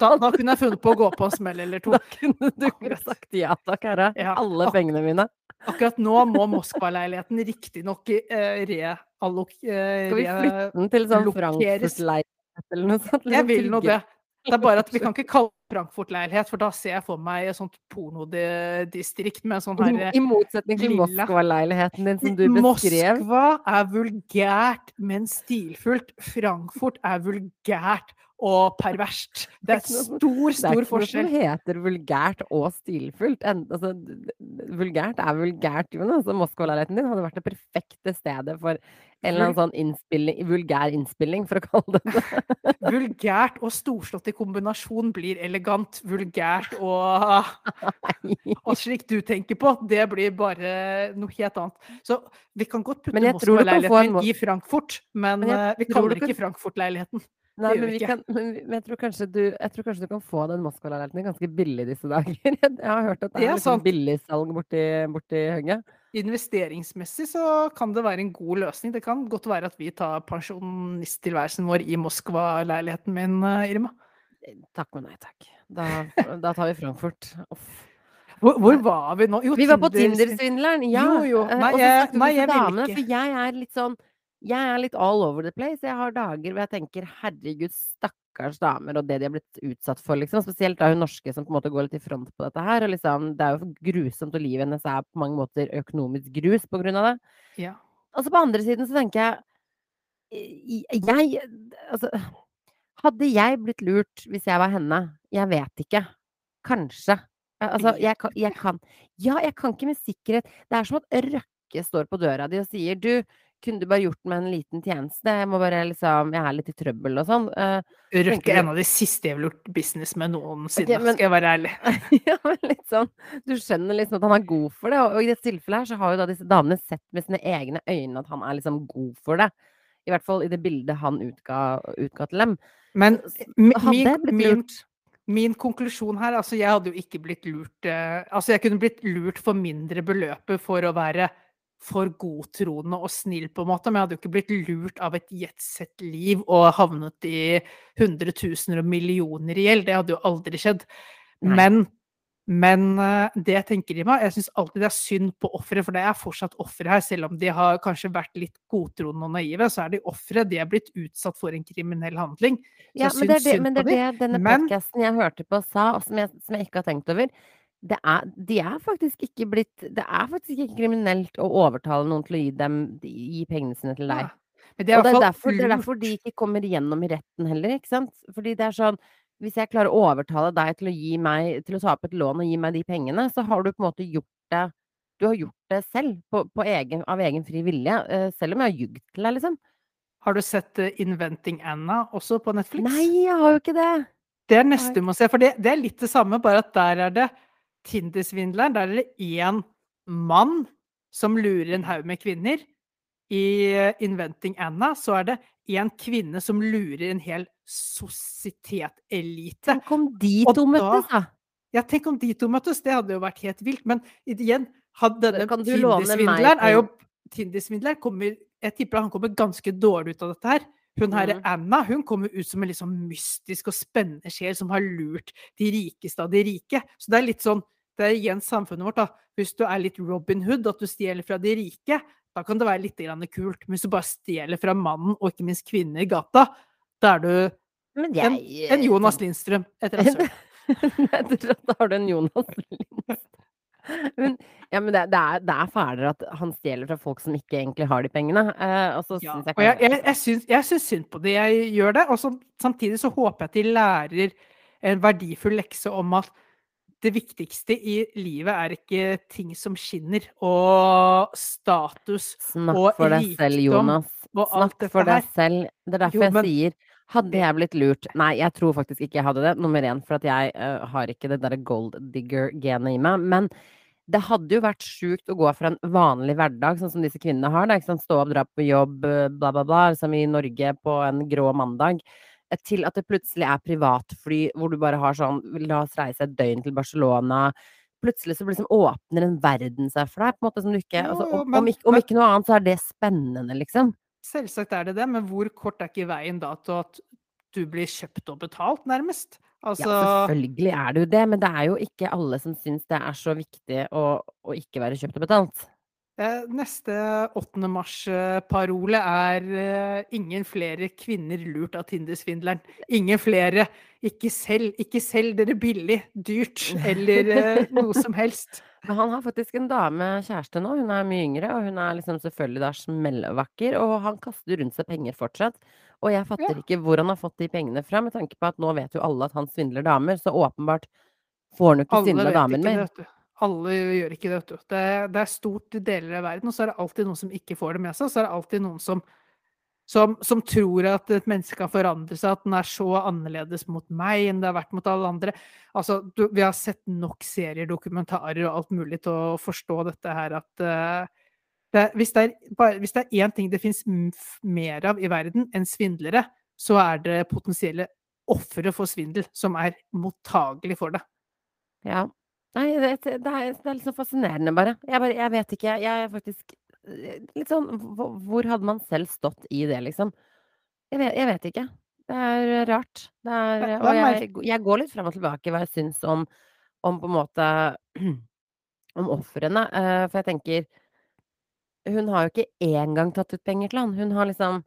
da, da kunne jeg funnet på å gå på en smell eller to. Da kunne du Akkurat. sagt ja takk, herre. Ja. Alle pengene mine. Akkurat nå må Moskva-leiligheten riktignok eh, reallok... Uh, Skal vi flytte den til sånn. Frankfurt-leilighet eller noe sånt? Jeg vil nå det. Det er bare at vi kan ikke kalle Frankfurt-leilighet, for da ser jeg for meg et sånt pornodistrikt med sånn I, her I motsetning til. Moskva-leiligheten din som du beskrev. Moskva er vulgært, men stilfullt. Frankfurt er vulgært og perverst. Det er stor, stor forskjell. Det er ikke noe som heter vulgært og stilfullt. En, altså, vulgært er vulgært, Jonas. Moskva-leiligheten din hadde vært det perfekte stedet for en eller annen sånn innspilling, vulgær innspilling, for å kalle det det. Vulgært og storslått i kombinasjon blir elegant. Vulgært og, og slik du tenker på, det blir bare noe helt annet. Så vi kan godt putte en Moskva-leiligheten må... i Frankfurt, men, Men jeg eh, vi kaller det ikke kan- Frankfurt-leiligheten. Nei, men, kan, men, jeg, tror kanskje du, jeg tror kanskje du kan få den Moskva-leiligheten ganske billig disse dager. Jeg har hørt at det Det er er liksom billigsalg borti, borti Høgget. Investeringsmessig så kan det være en god løsning. Det kan godt være at vi tar pensjonisttilværelsen vår i Moskva-leiligheten min, eh, Irma. Takk, men nei takk. Da, da tar vi Frankfurt. Uff. Hvor, hvor var vi nå? Jo, Vi var på Tinder- Tinder-svindleren, ja. Jo, jo. Eh, Nei, og så snakket vi vil damene, ikke. For jeg er litt sånn Jeg er litt all over the place. Jeg har dager hvor jeg tenker herregud, stakkars damer og det de har blitt utsatt for, liksom. Spesielt da hun norske som på en måte går litt i front på dette her. Og liksom, det er jo grusomt, og livet hennes er på mange måter økonomisk grus på grunn av det. Ja. Og så på andre siden så tenker jeg Jeg Altså Hadde jeg blitt lurt hvis jeg var henne? Jeg vet ikke. Kanskje. Eh, Altså, jeg kan, jeg kan Ja, jeg kan ikke med sikkerhet Det er som at Røkke står på døra di og sier Du, kunne du bare gjort meg en liten tjeneste? Jeg må bare liksom Jeg er litt i trøbbel og sånn. Uh, Røkke er en av de siste jeg ville gjort business med noensinne, okay, men- skal jeg være ærlig. ja, men litt sånn Du skjønner liksom at han er god for det, og, og i dette tilfellet her så har jo da disse damene sett med sine egne øyne at han er liksom god for det. I hvert fall i det bildet han utga, utga til dem. Men Hadde min, blitt lurt min konklusjon her Altså, jeg hadde jo ikke blitt lurt eh, Altså, jeg kunne blitt lurt for mindre beløpet for å være for godtroende og snill, på en måte, men jeg hadde jo ikke blitt lurt av et jetsett-liv og havnet i hundretusener og millioner i gjeld. Det hadde jo aldri skjedd. Men, men eh, det jeg tenker i meg Jeg syns alltid det er synd på offeret, for det er fortsatt ofre her. Selv om de har kanskje vært litt godtroende og naive, så er de ofre. De er blitt utsatt for en kriminell handling. Så Ja, men det er det, men det, er de. det denne podkasten jeg hørte på sa, og som jeg, som jeg ikke har tenkt over. Det er, de er faktisk ikke blitt Det er faktisk ikke kriminelt å overtale noen til å gi dem gi pengene sine til deg. Ja. Men det Og det er, derfor, det er derfor de ikke kommer gjennom i retten heller, ikke sant? Fordi det er sånn Hvis jeg klarer å overtale deg til å gi meg Til å ta opp et lån og gi meg de pengene, så har du på en måte gjort det Du har gjort det selv, på, på egen, av egen fri vilje. eh, selv om jeg har ljugd til deg, liksom. Har du sett eh, 'Inventing Anna' også på Netflix? Nei, jeg har jo ikke det! Det er neste du må se, for det, det er litt det samme, bare at der er det Tinder-svindleren. Der er det én mann som lurer en haug med kvinner. I eh, 'Inventing Anna' så er det én kvinne som lurer en hel sosietet-elite. Tenk om de to møttes, da! Ja, tenk om de to møttes, det hadde jo vært helt vilt. Men igjen, denne Tinder-svindleren er jo? Tinder-svindleren kommer Jeg tipper han kommer ganske dårlig ut av dette her. Hun her, Mhm. Anna hun kommer ut som en sånn mystisk og spennende sjel som har lurt de rikeste av de rike. Så det er litt sånn Det er igjen samfunnet vårt, da. Hvis du er litt Robin Hood, at du stjeler fra de rike, da kan det være litt grann kult. Men hvis du bare stjeler fra mannen, og ikke minst kvinner i gata, da er du jeg, en, en Jonas Lindstrøm etter rasshøl. Da har du en Jonas Lindstrøm. Men, ja, men det, det, er, det er fælere at han stjeler fra folk som ikke egentlig har de pengene. Eh, og så Ja, syns jeg jeg, jeg, jeg, syns, jeg syns synd på det. Jeg gjør det. Og så, samtidig så håper jeg at de lærer en verdifull lekse om at det viktigste i livet er ikke ting som skinner, og status Snakk og for deg selv, Jonas. Snakk for deg selv. Det er derfor Jo, men- jeg sier hadde jeg blitt lurt Nei, jeg tror faktisk ikke jeg hadde det. Nummer én, for at jeg uh, har ikke det derre gold digger-genet i meg. Men det hadde jo vært sjukt å gå fra en vanlig hverdag, sånn som disse kvinnene har, da, stå opp, dra på jobb, bla, bla, bla, som i Norge på en grå mandag, eh, til at det plutselig er privatfly hvor du bare har sånn La oss reise et døgn til Barcelona. Plutselig så liksom åpner en verden seg for deg, på en måte som du ikke altså, om, om, ikke, om ikke noe annet, så er det spennende, liksom. Selvsagt er det det, men hvor kort er ikke veien da til at du blir kjøpt og betalt, nærmest? Altså Ja, selvfølgelig er det jo det, men det er jo ikke alle som syns det er så viktig å, å ikke være kjøpt og betalt. Neste 8. mars-parole er eh, 'ingen flere kvinner lurt av Tinder-svindleren'. Ingen flere. Ikke selv, ikke selg dere billig, dyrt eller eh, noe som helst. Men han har faktisk en dame kjæreste nå, hun er mye yngre, og hun er liksom selvfølgelig da smellvakker, og han kaster rundt seg penger fortsatt. Og jeg fatter Ja. ikke hvor han har fått de pengene fra, med tanke på at nå vet jo alle at han svindler damer, så åpenbart får han jo ikke svindla damen det, mer. Alle gjør ikke det, vet du. Det, det er stort i deler av verden, og så er det alltid noen som ikke får det med seg. Så er det alltid noen som, som, som tror at et menneske kan forandre seg, at den er så annerledes mot meg enn det har vært mot alle andre. Altså, du, vi har sett nok serier, dokumentarer og alt mulig til å forstå dette her at eh, det, hvis, det er, bare, hvis det er én ting det fins mer av i verden enn svindlere, så er det potensielle ofre for svindel som er mottagelig for det. Ja. Nei, det, det, er, er litt sånn fascinerende, bare. Jeg, bare. jeg vet ikke. Jeg er faktisk eh, litt sånn hvor, hvor hadde man selv stått i det, liksom? Jeg vet, jeg vet ikke. Det er rart. Det er, og jeg, jeg går litt frem og tilbake hva jeg syns om, om på en måte Om ofrene. eh, For jeg tenker Hun har jo ikke én gang tatt ut penger til han. Hun har liksom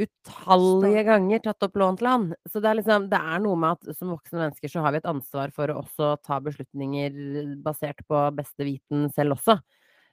utallige ganger tatt opp lån til han. Så det er liksom Det er noe med at som voksne mennesker så har vi et ansvar for å også ta beslutninger basert på beste viten selv også.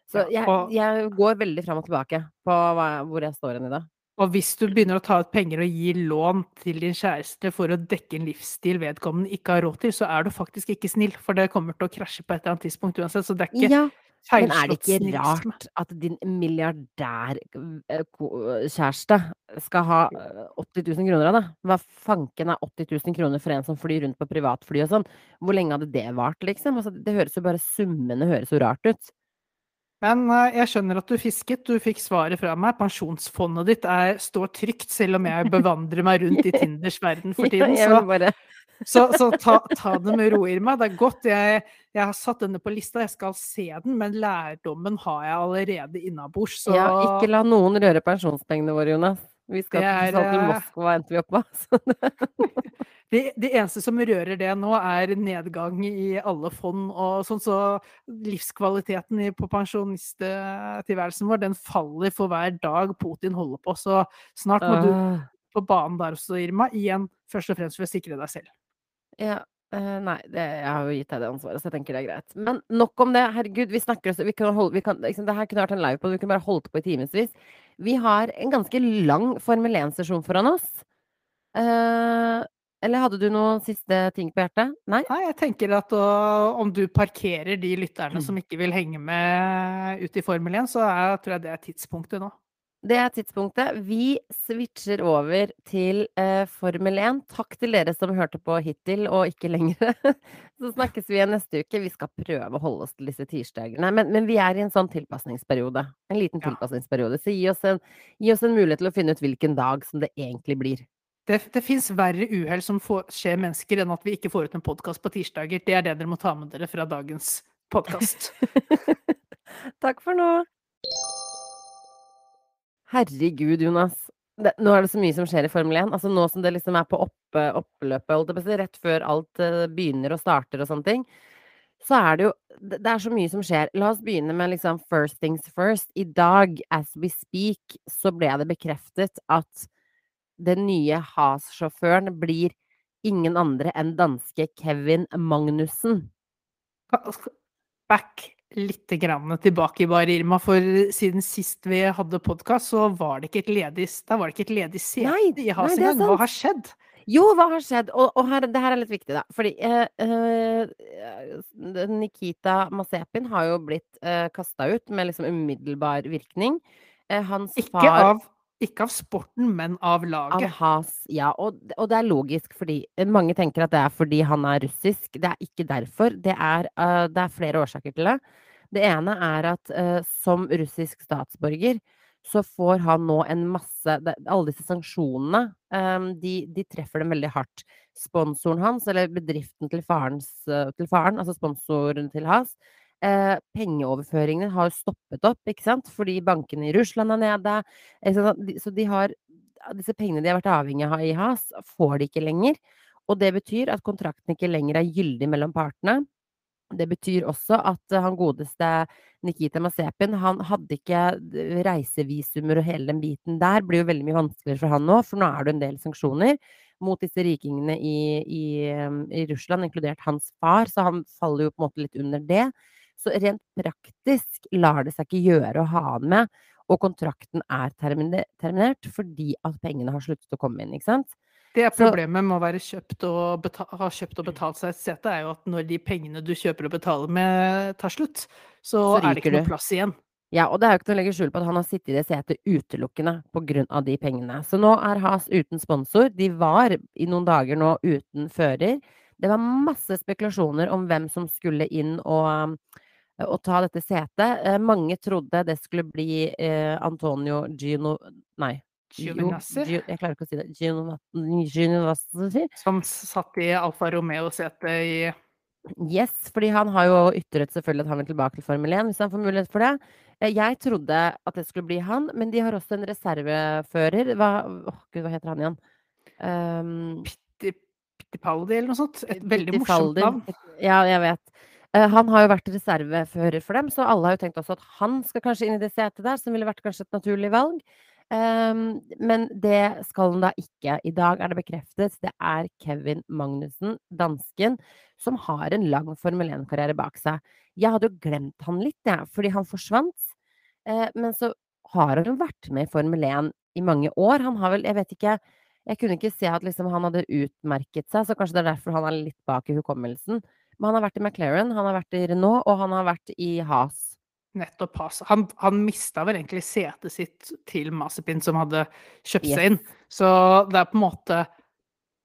Så jeg, jeg går veldig fram og tilbake på hva, hvor jeg står hen i det. Og hvis du begynner å ta ut penger og gi lån til din kjæreste for å dekke en livsstil vedkommende ikke har råd til, så er du faktisk ikke snill, for det kommer til å krasje på et eller annet tidspunkt uansett. Så det er ikke Ja, men er det ikke rart at din milliardærkjæreste skal ha eh, 80 000 kroner av det? Hva fanken er 80 000 kroner for en som flyr rundt på privatfly og sånn? Hvor lenge hadde det vart, liksom? Altså, det høres jo bare Summene høres jo rart ut. Men eh, jeg skjønner at du fisket, du fikk svaret fra meg. Pensjonsfondet ditt er, står trygt, selv om jeg bevandrer meg rundt i Tinders verden for tiden. Så Så, så ta, ta, det med ro, Irma. Det er godt. Jeg, jeg, har satt denne på lista, jeg skal se den, men lærdommen har jeg allerede innabords. Så... Ja, ikke la noen røre pensjonspengene våre, Jonas. Vi skal er, til eh, Moskva, endte vi opp med. det, det, eneste som rører det nå, er nedgang i alle fond og sånn, så livskvaliteten på pensjonisttilværelsen vår, den faller for hver dag Putin holder på. Så snart må du ah. på banen der også, Irma. Igjen, først og fremst for å sikre deg selv. Ja, Uh, nei, det, jeg har jo gitt deg det ansvaret, så jeg tenker det er greit. Men nok om det. Herregud, vi snakker oss vi kan holde, vi kan, liksom, Det her kunne vært en live på, vi kunne bare holdt på i timevis. Vi har en ganske lang Formel 1-sesjon foran oss. Uh, eller hadde du noen siste ting på hjertet? Nei? Nei, jeg tenker at å, om du parkerer de lytterne mm. som ikke vil henge med ut i Formel 1, så er, tror jeg det er tidspunktet nå. Det er tidspunktet. Vi switcher over til eh, Formel 1. Takk til dere som hørte på hittil, og ikke lenger. Så snakkes vi igjen neste uke. Vi skal prøve å holde oss til disse tirsdagene. Men, men vi er i en sånn tilpasningsperiode. En liten ja. tilpasningsperiode. Så gi oss, en, gi oss, en, mulighet til å finne ut hvilken dag som det egentlig blir. Det, det fins verre uhell som får, skjer mennesker, enn at vi ikke får ut en podkast på tirsdager. Det er det dere må ta med dere fra dagens podkast. Takk for nå. Herregud, Jonas. Det, nå er det så mye som skjer i Formel 1. Altså nå som det liksom er på opp, oppløpet, rett før alt uh, begynner og starter og sånne ting, så er det jo Det er så mye som skjer. La oss begynne med liksom first things first. I dag, as we speak, så ble det bekreftet at den nye Has-sjåføren blir ingen andre enn danske Kevin Magnussen. Back litt tilbake i Bar Irma, for siden sist vi hadde podkast, så var det ikke et ledig, da var det ikke et ledig sete i Has engang. Hva har skjedd? Jo, hva har skjedd? Og, og her, det her er litt viktig, da. Fordi eh, eh, Nikita Masepin har jo blitt eh, kasta ut med liksom umiddelbar virkning. Eh, hans ikke far av ikke av sporten, men av laget. Av Has, ja. Og, og, det er logisk, fordi mange tenker at det er fordi han er russisk. Det er ikke derfor. Det er, uh, det er flere årsaker til det. Det ene er at uh, som russisk statsborger så får han nå en masse Alle disse sanksjonene, um, de, de, treffer dem veldig hardt. Sponsoren hans, eller bedriften til, farens, til faren, altså sponsoren til Has, eh, pengeoverføringene har stoppet opp, ikke sant, fordi bankene i Russland er nede. Så de har Disse pengene de har vært avhengig av i HAS, får de ikke lenger. Og det betyr at kontrakten ikke lenger er gyldig mellom partene. Det betyr også at han godeste Nikita Masepin, han hadde ikke reisevisumer og hele den biten der. blir jo veldig mye vanskeligere for han nå, for nå er det en del sanksjoner mot disse rikingene i, i, i Russland, inkludert hans far, så han faller jo på en måte litt under det. Så rent praktisk lar det seg ikke gjøre å ha han med, og kontrakten er terminert fordi at pengene har sluttet å komme inn, ikke sant. Det problemet med å være kjøpt og ha kjøpt og betalt seg et sete, er jo at når de pengene du kjøper og betaler med, tar slutt, så, så er det ikke noe plass igjen. Ja, og det er jo ikke noe å legge skjul på at han har sittet i det setet utelukkende av de pengene. Så nå er Has uten sponsor. De var i noen dager nå uten fører. Det var masse spekulasjoner om hvem som skulle inn og å ta dette setet. Eh, mange trodde det skulle bli eh, Antonio Gino... Nei. Giovinazzi? Gio, jeg klarer ikke å si det. Giovinazzi. Som satt i Alfa Romeo-setet i Yes, fordi han har jo ytret selvfølgelig at han vil tilbake til Formel 1 hvis han får mulighet for det. Eh, jeg trodde at det skulle bli han, men de har også en reservefører. Hva, oh, Gud, hva heter han igjen? Um, Pittipaldi eller noe sånt? Et veldig morsomt navn. Ja, jeg vet. Eh, han har jo vært reservefører for dem, så alle har jo tenkt også at han skal kanskje inn i det setet der, som ville vært kanskje et naturlig valg. Um, men det skal han da ikke. I dag er det bekreftet. Det er Kevin Magnussen, dansken, som har en lang Formel 1-karriere bak seg. Jeg hadde jo glemt han litt, jeg, fordi han forsvant. Uh, men så har han vært med i Formel 1 i mange år. Han har vel, jeg vet ikke Jeg kunne ikke se at liksom han hadde utmerket seg, så kanskje det er derfor han er litt bak i hukommelsen. Men han har vært i McLaren, han har vært i Renault, og han har vært i Has. Nettopp Has. Han, han mista vel egentlig setet sitt til Masipin, som hadde kjøpt yes. seg inn. Så det er på en måte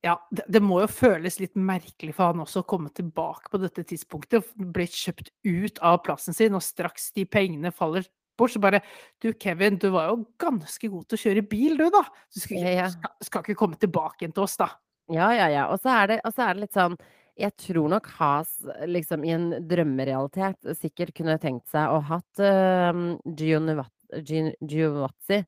Ja, det, det, må jo føles litt merkelig for han også å komme tilbake på dette tidspunktet. Bli kjøpt ut av plassen sin, og straks de pengene faller bort, så bare Du, Kevin, du var jo ganske god til å kjøre bil, du, da. Du skal, ja, ja. skal, skal ikke komme tilbake igjen til oss, da. Ja, ja, ja. Og så er det, så er det litt sånn Jeg tror nok Has liksom i en drømmerealitet sikkert kunne tenkt seg å hatt uh, Giovanazzi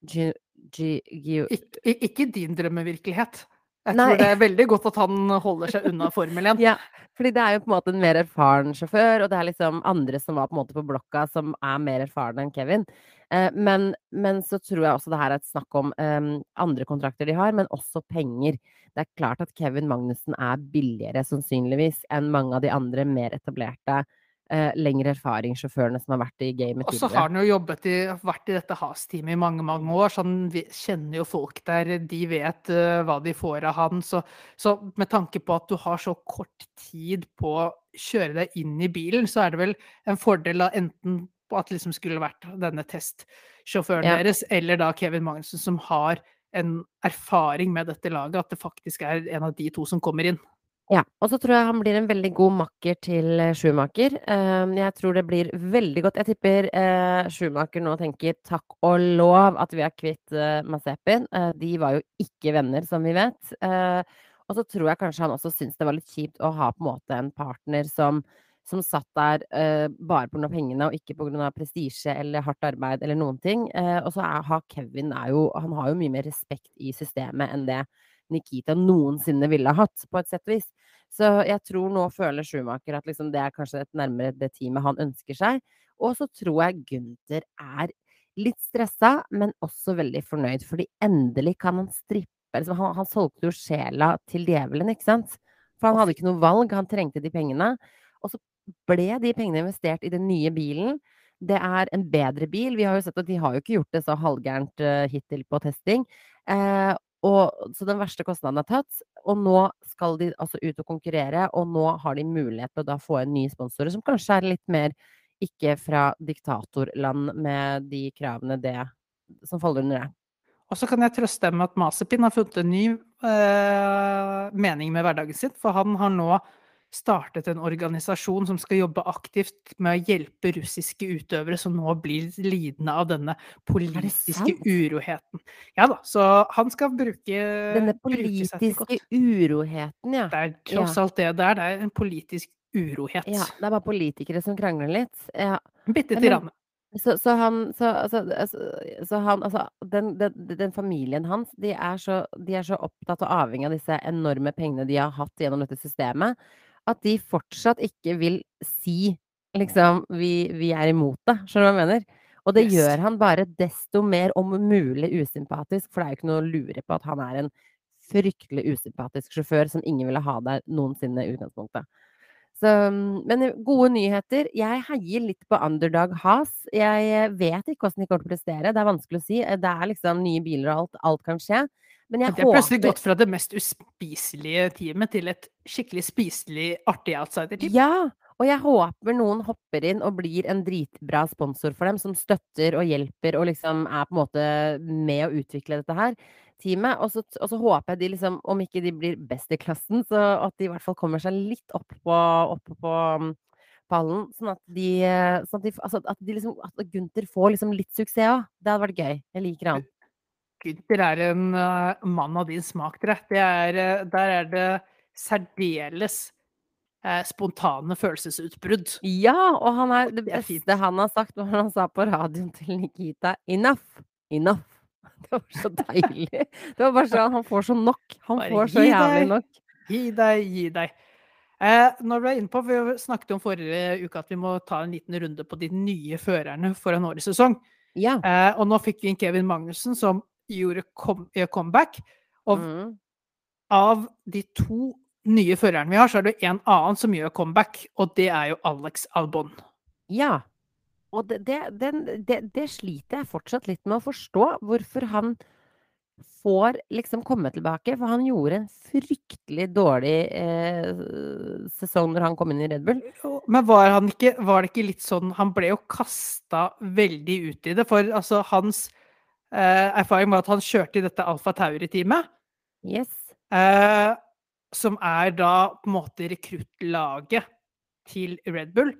Gi, Gi, Gi, Ik ikke din drømmevirkelighet. Jeg Nei. tror det er veldig godt at han holder seg unna Formel 1. Ja, fordi det er jo på en måte en mer erfaren sjåfør, og det er liksom andre som var på på blokka, som er mer erfarne enn Kevin. Eh, men, men så tror jeg også det her er et snakk om um, andre kontrakter de har, men også penger. Det er klart at Kevin Magnussen er billigere, sannsynligvis, enn mange av de andre mer etablerte Uh, lengre erfaringssjåførene som har vært i gamet Og så har han jo jobbet i, vært i dette Has-teamet i mange mange år, så han kjenner jo folk der. De vet uh, hva de får av han. Så, så med tanke på at du har så kort tid på å kjøre deg inn i bilen, så er det vel en fordel da enten på at det liksom skulle vært denne testsjåføren Ja. deres, eller da Kevin Magnussen, som har en erfaring med dette laget, at det faktisk er en av de to som kommer inn. Ja, og så tror jeg han blir en veldig god makker til eh, Schumacher. Eh, jeg tror det blir veldig godt. Jeg tipper uh, Schumacher nå tenker takk og lov at vi er kvitt uh, Mazepin. Eh, de var jo ikke venner, som vi vet. Eh, og så tror jeg kanskje han også syns det var litt kjipt å ha på en måte en partner som, som satt der eh, bare pga. pengene og ikke pga. prestisje eller hardt arbeid eller noen ting. Eh, og så har Kevin er jo, han har jo mye mer respekt i systemet enn det Nikita noensinne ville ha hatt, på et sett og vis. Så jeg tror nå føler Schumacher at liksom det er kanskje et nærmere det teamet han ønsker seg. Og så tror jeg Gunther er litt stressa, men også veldig fornøyd, fordi endelig kan han strippe liksom, han, han solgte jo sjela til djevelen, ikke sant? For han hadde ikke noe valg, han trengte de pengene. Og så ble de pengene investert i den nye bilen. Det er en bedre bil. Vi har jo sett at de har jo ikke gjort det så halvgærent uh, hittil på testing. Eh, og, så den verste kostnaden er tatt, og nå skal de altså ut og konkurrere, og nå har de mulighet til å da få inn nye sponsorer, som kanskje er litt mer ikke fra diktatorland med de kravene det som faller under det. Og så kan jeg trøste dem med at Masepin har funnet en ny eh, mening med hverdagen sin, for han har nå startet en organisasjon som skal jobbe aktivt med å hjelpe russiske utøvere som nå blir lidende av denne politiske uroheten. Ja da, så han skal bruke Denne politiske uroheten, ja. Det er tross alt det det er. Det er en politisk urohet. ja. Det er bare politikere som krangler litt. Ja. Bitte lite. Så, så han så, altså, altså, så han altså den, den, den familien hans, de er, så, de er så opptatt og avhengig av disse enorme pengene de har hatt gjennom dette systemet, at de fortsatt ikke vil si liksom vi, vi er imot det. Skjønner du hva jeg mener? Og det Yes. gjør han bare desto mer om mulig usympatisk, for det er jo ikke noe å lure på at han er en fryktelig usympatisk sjåfør som ingen ville ha der noensinne i utgangspunktet. Så, men gode nyheter. Jeg heier litt på underdog Has. Jeg vet ikke hvordan de kommer til å prestere. Det er vanskelig å si. Det er liksom nye biler og alt. Alt kan skje. Men jeg jeg har plutselig gått fra det mest uspiselige teamet til et skikkelig spiselig, artig outsider-team. Ja, og jeg håper noen hopper inn og blir en dritbra sponsor for dem, som støtter og hjelper og liksom er på en måte med å utvikle dette her teamet. Og så, og så håper jeg de liksom, om ikke de blir best i klassen, så at de i hvert fall kommer seg litt opp på, opp på um, pallen. Sånn at de, eh, sånn at, de altså at de liksom At Gunther får liksom litt suksess òg. Det hadde vært gøy. Jeg liker han. Gunther er en eh, mann av din smak, dere. Det er, eh, der er det særdeles eh, spontane følelsesutbrudd. Ja, og han er det beste han har sagt når han sa på radioen til Nikita Enough! Enough! Det var så deilig. Det var bare sånn Han får så nok. Han Bare får så jævlig deg. nok. Gi deg, gi deg. Eh, når vi er inne på, Vi snakket om forrige uke at vi må ta en liten runde på de nye førerne foran årets sesong. Ja. Eh, og nå fikk vi inn Kevin Magnussen, som gjorde kom, eh, comeback. Og Mm. av de to nye førerne vi har, så er det en annen som gjør comeback, og det er jo Alex Albon. Ja. Og det, det, det, det sliter jeg fortsatt litt med å forstå, hvorfor han får liksom komme tilbake. For han gjorde en fryktelig dårlig eh, sesong når han kom inn i Red Bull. Men var, han ikke, var det ikke litt sånn Han ble jo kasta veldig ut i det, for altså hans eh, erfaring var at han kjørte i dette Alfa Tauri-teamet. Yes. Eh, som er da på en måte rekruttlaget til Red Bull.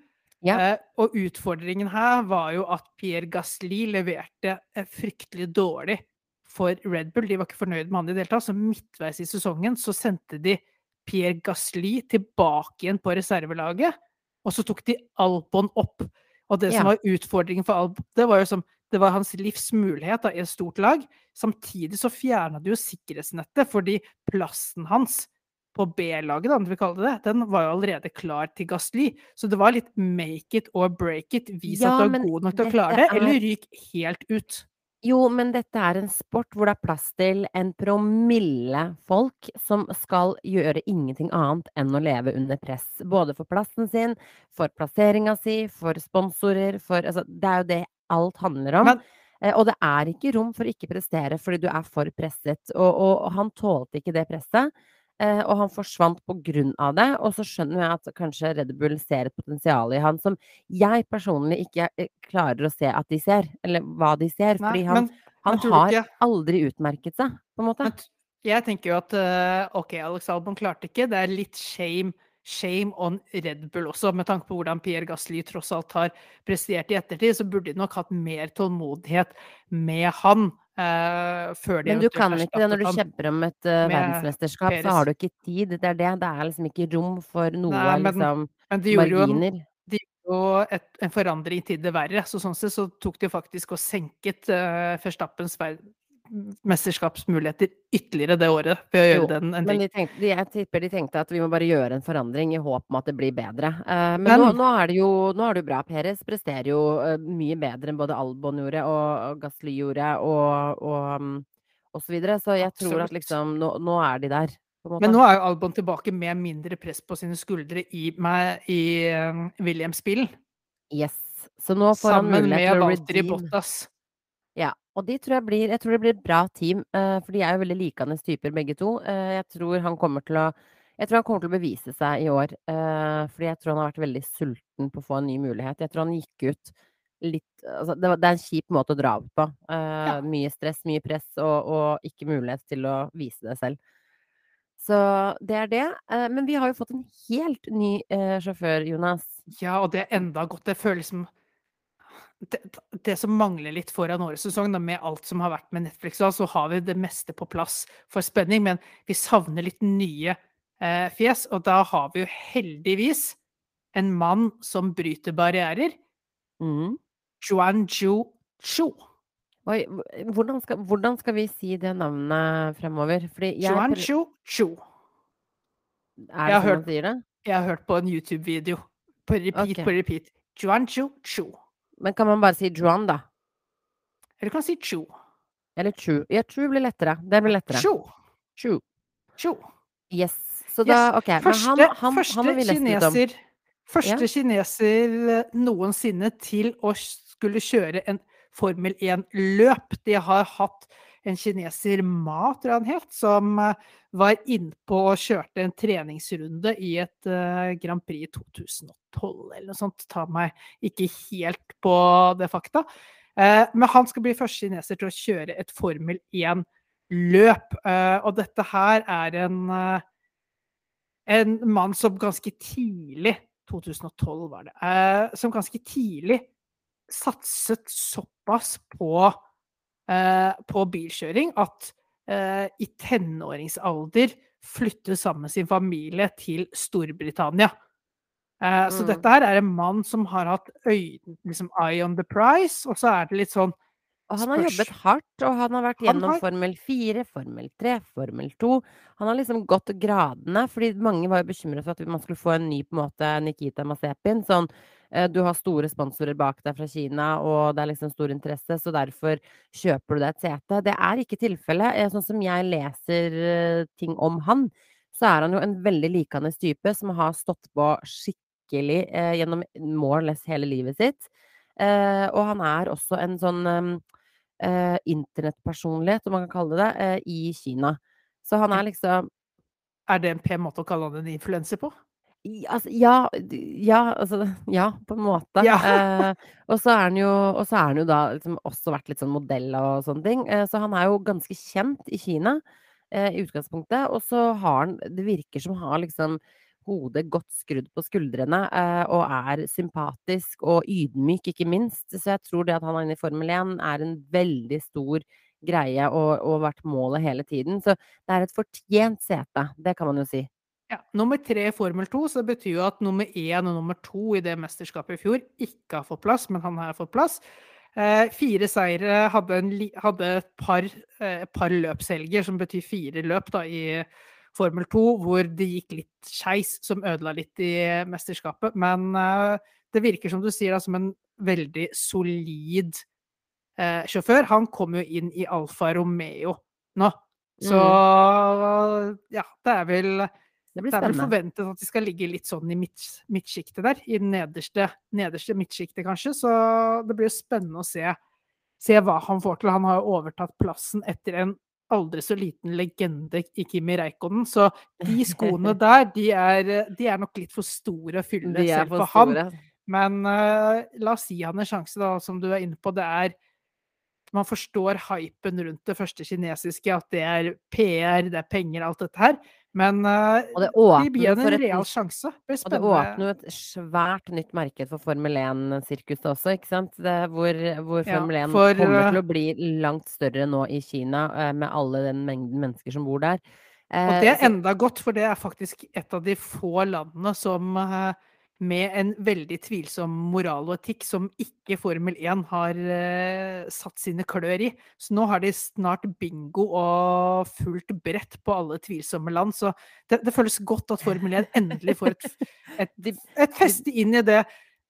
Ja. Eh, og utfordringen her var jo at Pierre Gasli leverte eh, fryktelig dårlig for Red Bull. De var ikke fornøyd med han i det hele tatt, så midtveis i sesongen så sendte de Pierre Gasly tilbake igjen på reservelaget, og så tok de Albon opp. Og det som var utfordringen for Albon, det var jo som det var hans livs mulighet da, i et stort lag. Samtidig så fjerna de jo sikkerhetsnettet, fordi plassen hans på B-laget, om vi kaller det det, den var jo allerede klar til Gasly. Så det var litt make it or break it. Vis Ja, at du er god nok til å klare det, er- eller ryk helt ut. Jo, men dette er en sport hvor det er plass til en promille folk som skal gjøre ingenting annet enn å leve under press. Både for plassen sin, for plasseringa si, for sponsorer, for Altså, det er jo det alt handler om. Men Eh, Og det er ikke rom for å ikke prestere fordi du er for presset. Og, og han tålte ikke det presset. eh, Og han forsvant på grunn av det. Og så skjønner jeg at kanskje Red Bull ser et potensial i han som jeg personlig ikke eh, klarer å se at de ser. Eller hva de ser. Nei, Fordi han, men, han har ikke aldri utmerket seg, på en måte. men Jeg tenker jo at OK, Alex Albon klarte ikke. Det er litt shame, shame on Red Bull også, med tanke på hvordan Pierre Gasly tross alt har prestert i ettertid. Så burde de nok hatt mer tålmodighet med han Uh, før de Men du kan ikke det når du kjemper om et uh, verdensmesterskap, Peres. så har du ikke tid. Det er det. Det er liksom ikke rom for noe Nei, men liksom Men de gjorde en, marginer. de gjorde jo en forandring til det verre. Så sånn sett så tok de faktisk og senket uh, Verstappens ver- mesterskapsmuligheter ytterligere det året ved å gjøre Jo, den Men de tenkte, jeg tipper de tenkte at vi må bare gjøre en forandring i håp om at det blir bedre. Uh, men Men- nå, nå er det jo nå er det jo bra. Peres presterer jo uh, mye bedre enn både Albon gjorde og, Gasly gjorde og, og, um, og så videre. Så jeg tror at liksom nå, nå er de der. Men nå er jo Albon tilbake med mindre press på sine skuldre i, med, i uh, Williams-bilen. Yes. Så nå får han Sammen mulighet med til å redeem. Bottas. Og de tror jeg blir Jeg tror det blir et bra team, eh, for de er jo veldig likende typer begge to. Eh, jeg tror han kommer til å jeg tror han kommer til å bevise seg i år, eh, fordi jeg tror han har vært veldig sulten på å få en ny mulighet. Jeg tror han gikk ut litt altså det, var, det er en kjip måte å dra ut på. Ja. Mye stress, mye press, og, og ikke mulighet til å vise det selv. Så det er det. Men vi har jo fått en helt ny sjåfør, Jonas. Ja, og det er enda godt. Det føles som det, det som mangler litt foran årets sesong, da, med alt som har vært med Netflix, da, så har vi det meste på plass for spenning, men vi savner litt nye eh, fjes. Og da har vi jo heldigvis en mann som bryter barrierer. Mm. Juan Ju Chu. Oi, hvordan skal, hvordan skal vi si det navnet fremover? Fordi jeg Juan Chu Chu. Er det har sånn hørt- man sier det? Jeg har hørt på en YouTube-video. På repeat, okay. på repeat. Juan Chu Chu. Men kan man bare si Juan, da? Eller du kan si Chu. Eller Chu? Ja, Chu blir lettere. Det blir lettere. Chu. Chu. Chu. Yes. Så Yes. da, ok. Men Første, han, han, han første må vi lese litt om. kineser ja. kineser eh, noensinne til å skulle kjøre en Formel 1-løp. De har hatt en kineser Ma, tror jeg han het, som eh, var innpå og kjørte en treningsrunde i et eh, Grand Prix i 2012 eller noe sånt. Ta meg ikke helt på det fakta. Eh, men han skal bli første kineser til å kjøre et Formel 1-løp. Eh, og dette her er en en mann som ganske tidlig 2012 var det. Som ganske tidlig satset såpass på, på bilkjøring at eh, i tenåringsalder flytter sammen med sin familie til Storbritannia. Eh, Så Mm. dette her er en mann som har hatt øyne, liksom eye on the prize, og så er det litt sånn Og han har jobbet hardt, og han har vært gjennom har- Formel 4, Formel 3, Formel 2. Han har liksom gått gradene, fordi mange var jo bekymret for at man skulle få en ny på en måte Nikita Masepin. Sånn, eh, du har store sponsorer bak deg fra Kina, og det er liksom stor interesse, så derfor kjøper du deg et sete. Det er ikke tilfellet. Eh, Sånn som jeg leser eh, ting om han, så er han jo en veldig likende type som har stått på skikkelig eh, gjennom more or less hele livet sitt. Eh, og han er også en sånn eh, internettpersonlighet, om man kan kalle det det, eh, i Kina. Så han er liksom Er det en pen måte å kalle han en influenser på? Altså, ja, ja, altså, ja, på en måte. Ja. Eh, og så er han jo, er han jo da liksom også vært litt sånn modell og sånne ting. Eh, så han er jo ganske kjent i Kina eh, i utgangspunktet. Og så har han Det virker som han har liksom hodet godt skrudd på skuldrene eh, og er sympatisk og ydmyk, ikke minst. Så jeg tror det at han er inne i Formel 1 er en veldig stor greie og, og vært målet hele tiden. Så det er et fortjent sete, det kan man jo si. Ja, Nummer tre i Formel 2, så det betyr jo at nummer én og nummer to i det mesterskapet i fjor ikke har fått plass, men han har fått plass. Eh, fire seire hadde, en, hadde et par, eh, par, løpshelger, som betyr fire løp da, i Formel 2, hvor det gikk litt skeis, som ødela litt i mesterskapet. Men eh, det virker som du sier, da, som en veldig solid eh, sjåfør. Han kom jo inn i Alfa Romeo nå. Så mm. ja, det er vel det, det, er vel forventet at de skal ligge litt sånn i midtsjiktet der. I den nederste, nederste midtsjiktet, kanskje. Så det blir spennende å se, se, hva han får til. Han har jo overtatt plassen etter en aldri så liten legende i Kimi Reikonen. Så de skoene der, de er, de er nok litt for store å fylle selv for, for han. Men uh, la oss gi han en sjanse, da, som du er inne på. Det er man forstår hypen rundt det første kinesiske, at det er PR, det er penger, alt dette her. Men uh, det de blir en real sjanse. Det og det åpner jo et svært nytt marked for Formel 1-sirkuset også, ikke sant? Det, hvor, hvor Formel 1 ja, for, kommer til å bli langt større nå i Kina, uh, med alle den mengden mennesker som bor der. Og det er enda godt, for det er faktisk et av de få landene som med en veldig tvilsom moral og etikk som ikke Formel 1 har uh, satt sine klør i. Så nå har de snart bingo og fullt brett på alle tvilsomme land. Så det, det føles godt at Formel 1 endelig får et, et, et feste inn i det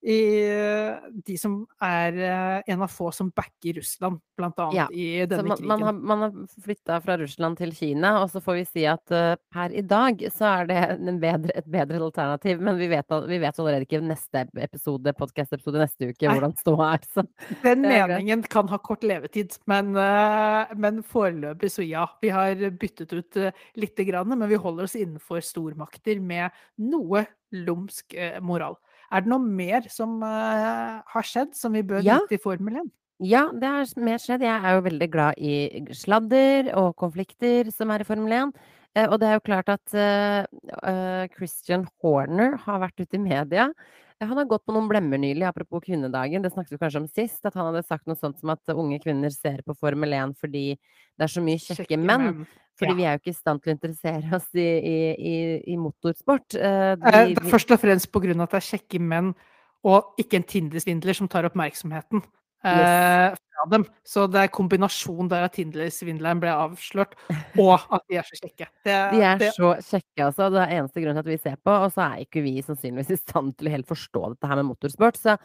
de som er eh, en av få som backer Russland, blant annet ja, i denne man, krigen. Man har, man har flytta fra Russland til Kina, og så får vi si at uh, per i dag så er det bedre, et bedre alternativ. Men vi vet, vi vet allerede ikke neste episode, podkast-episode neste uke Nei. hvordan ståa er. Så. Den meningen kan ha kort levetid, men, uh, men foreløpig så ja. Vi har byttet ut uh, lite grann, men vi holder oss innenfor stormakter med noe lumsk moral. Er det noe mer som uh, har skjedd, som vi bør ja. vite i Formel 1? Ja, det har mer skjedd. Jeg er jo veldig glad i sladder og konflikter som er i Formel 1. Uh, og det er jo klart at uh, Christian Horner har vært ute i media. Han har gått på noen blemmer nylig, apropos kvinnedagen. Det snakket vi kanskje om sist. At han hadde sagt noe sånt som at unge kvinner ser på Formel 1 fordi det er så mye kjekke, kjekke menn. menn. Fordi ja. vi er jo ikke i stand til å interessere oss i, i, i motorsport. Uh, de, eh, først og fremst på grunn av at det er kjekke menn, og ikke en Tinder-svindler som tar oppmerksomheten. Yes. fra dem. Så det er kombinasjonen der at Tinder-svindleren ble avslørt, og at de er så kjekke. Det, de er det... så kjekke, altså. Det er eneste grunn til at vi ser på. Og så er ikke vi sannsynligvis i stand til å helt forstå dette her med motorsport. Så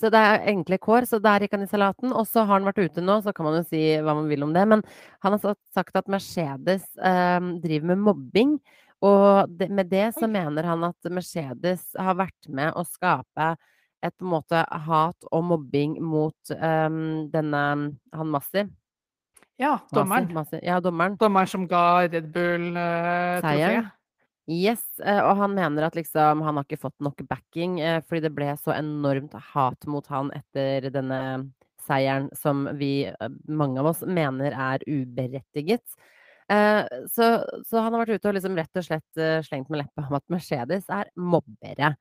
så det er enkle kår. Så der gikk han i salaten. Og så har han vært ute nå, så kan man jo si hva man vil om det. Men han har sagt at Mercedes eh, driver med mobbing. Og det, med det så mener han at Mercedes har vært med å skape et på en måte hat og mobbing mot um, denne han Massi. Ja, dommeren. Massi, Massi. Ja, dommeren. Dommeren som ga Red Bull uh, seieren. Yes, eh, og han mener at liksom han har ikke fått nok backing, eh, fordi det ble så enormt hat mot han etter denne seieren som vi, mange av oss, mener er uberettiget. Så, så han har vært ute og liksom rett og slett slengt med leppa om at Mercedes er mobbere.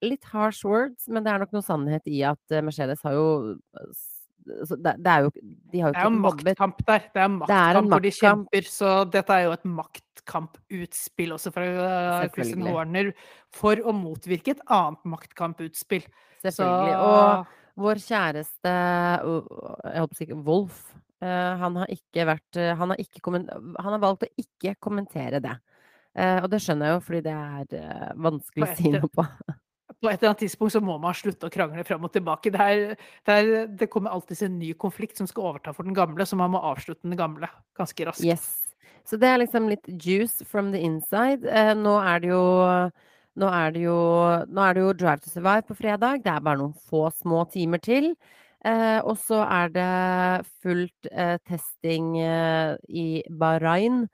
Litt harsh words, men det er nok noe sannhet i at Mercedes har jo det, det, er jo De har jo ikke. Det er jo maktkamp der. Det er maktkamp hvor de kjemper, så dette er jo et maktkamputspill også fra Christian Horner for å motvirke et annet maktkamputspill. Selvfølgelig. Så... Og vår kjæreste jeg håper ikke, Wolf, han har ikke vært han, har ikke han har valgt å ikke kommentere det. Og det skjønner jeg jo, fordi det er vanskelig å si noe på på et eller annet tidspunkt så må man slutte å krangle fram og tilbake. Det, er, det, er, det kommer alltid en ny konflikt som skal overta for den gamle, så man må avslutte den gamle ganske raskt. Yes. Så det er liksom litt juice from the inside. Eh, nå er det jo nå er, det jo, nå er det jo Drive to Survive på fredag. Det er bare noen få små timer til. Eh, og så er det fullt eh, testing eh, i Bahrain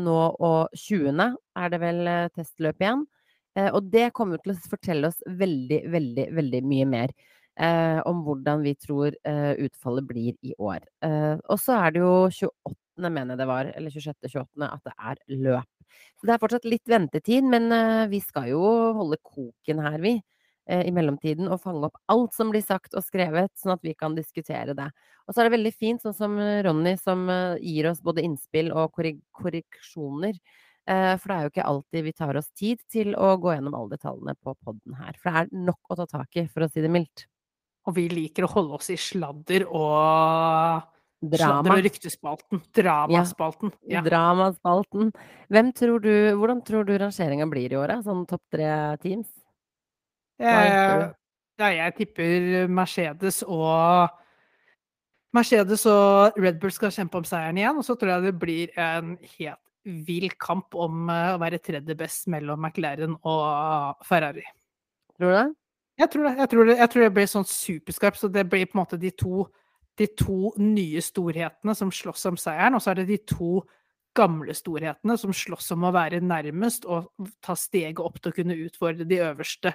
nå og 20. er det vel eh, testløp igjen. Eh, og det kommer til å fortelle oss veldig, veldig, veldig mye mer eh, om hvordan vi tror eh, utfallet blir i år. Eh, og så er det jo 28., mener jeg det var, eller 26.-28., at det er løp. Det er fortsatt litt ventetid, men eh, vi skal jo holde koken her, vi. Eh, i mellomtiden og fange opp alt som blir sagt og skrevet, sånn at vi kan diskutere det. Og så er det veldig fint, sånn som Ronny, som eh, gir oss både innspill og korreksjoner. Eh, for det er jo ikke alltid vi tar oss tid til å gå gjennom alle detaljene på podden her. For det er nok å ta tak i, for å si det mildt. Og vi liker å holde oss i sladder og Drama. Sladder og ryktespalten. Dramaspalten. Ja. Ja. Dramaspalten. Hvem tror du, hvordan tror du rangeringa blir i året? Sånn topp tre teams? Gjetter Eh, ja, jeg tipper Mercedes og Mercedes og Red Bull skal kjempe om seieren igjen, og så tror jeg det blir en helt vill kamp om eh, å være tredje best mellom McLaren og Ferrari. Tror du det? Jeg tror det. Jeg tror det, jeg tror det blir sånn superskarpt, så det blir på en måte de to, de to nye storhetene som slåss om seieren, og så er det de to gamle storhetene som slåss om å være nærmest og ta steget opp til å kunne utfordre de øverste.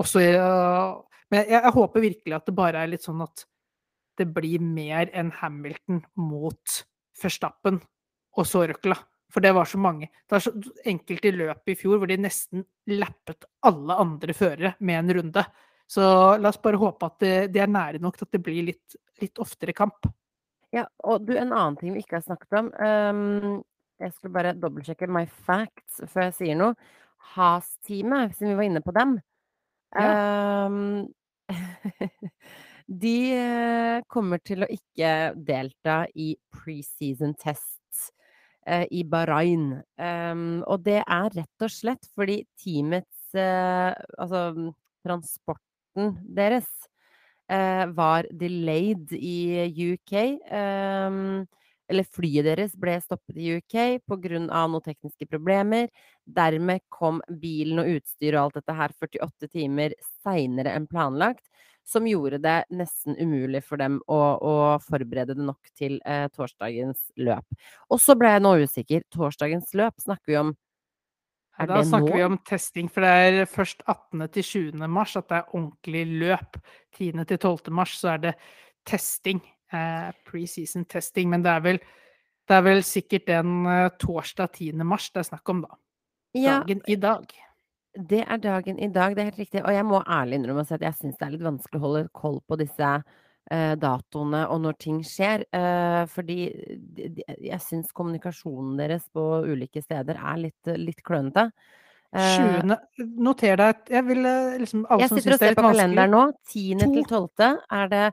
Også, øh, men jeg, jeg håper virkelig at det bare er litt sånn at det blir mer enn Hamilton mot Verstappen og så Røkla. For det var så mange. Det var så enkelt i løpet i fjor hvor de nesten lappet alle andre førere med en runde. Så la oss bare håpe at det, det er nære nok til at det blir litt, litt oftere kamp. Ja, og du, en annen ting vi ikke har snakket om. Um, jeg skulle bare dobbeltsjekke my facts før jeg sier noe. Has-teamet, siden vi var inne på dem. Ehm, de eh, kommer til å ikke delta i preseason tests uh, i Bahrain. Um, og det er rett og slett fordi teamets uh, Altså transporten deres uh, var delayed i UK. ehm, eller flyet deres ble stoppet i UK pga. noen tekniske problemer. Dermed kom bilen og utstyr og alt dette her 48 timer seinere enn planlagt. Som gjorde det nesten umulig for dem å, å forberede det nok til eh, torsdagens løp. Og så ble jeg nå usikker. Torsdagens løp snakker vi om Er da snakker snakker vi om testing, for det er først 18. til 20. mars at det er ordentlig løp. 10. til 12. mars så er det testing. Eh, Preseason testing. Men det er vel, det er vel sikkert den eh, torsdag 10. mars det er snakk om, da. Ja, Dagen i dag. Det er dagen i dag, det er helt riktig. Og jeg må ærlig innrømme at jeg syns det er litt vanskelig å holde koll på disse eh, datoene og når ting skjer. Eh, fordi jeg syns kommunikasjonen deres på ulike steder er litt, litt klønete. Eh, 20. Noter deg Jeg vil eh, liksom Alle jeg som sitter og syns det er ser på kalenderen nå. 10. til 12. er det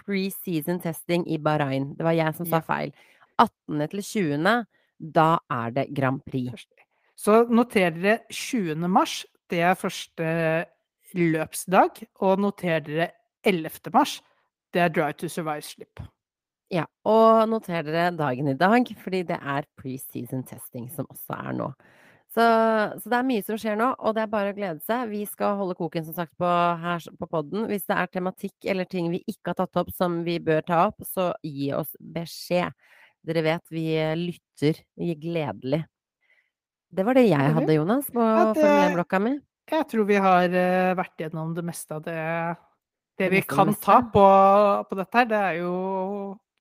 pre-season testing i Bahrain. Det var jeg som sa feil. 18. til 20. da er det Grand Prix. Så noter dere 20. mars, det er første løpsdag. Og noter dere 11. mars, det er Drive to Survive-slipp. Ja, og noter dere dagen i dag, fordi det er pre-season testing som også er nå. Så, så det er mye som skjer nå, og det er bare å glede seg. Vi skal holde koken som sagt på, her på podden. Hvis det er tematikk eller ting vi ikke har tatt opp som vi bør ta opp, så gi oss beskjed. Dere vet vi eh, lytter vi gledelig. Det var det jeg hadde, Jonas, på Ja, 1-blokka mi. Jeg tror vi har eh, vært gjennom det meste av det, det Det vi kan ta på, på dette her. Det er jo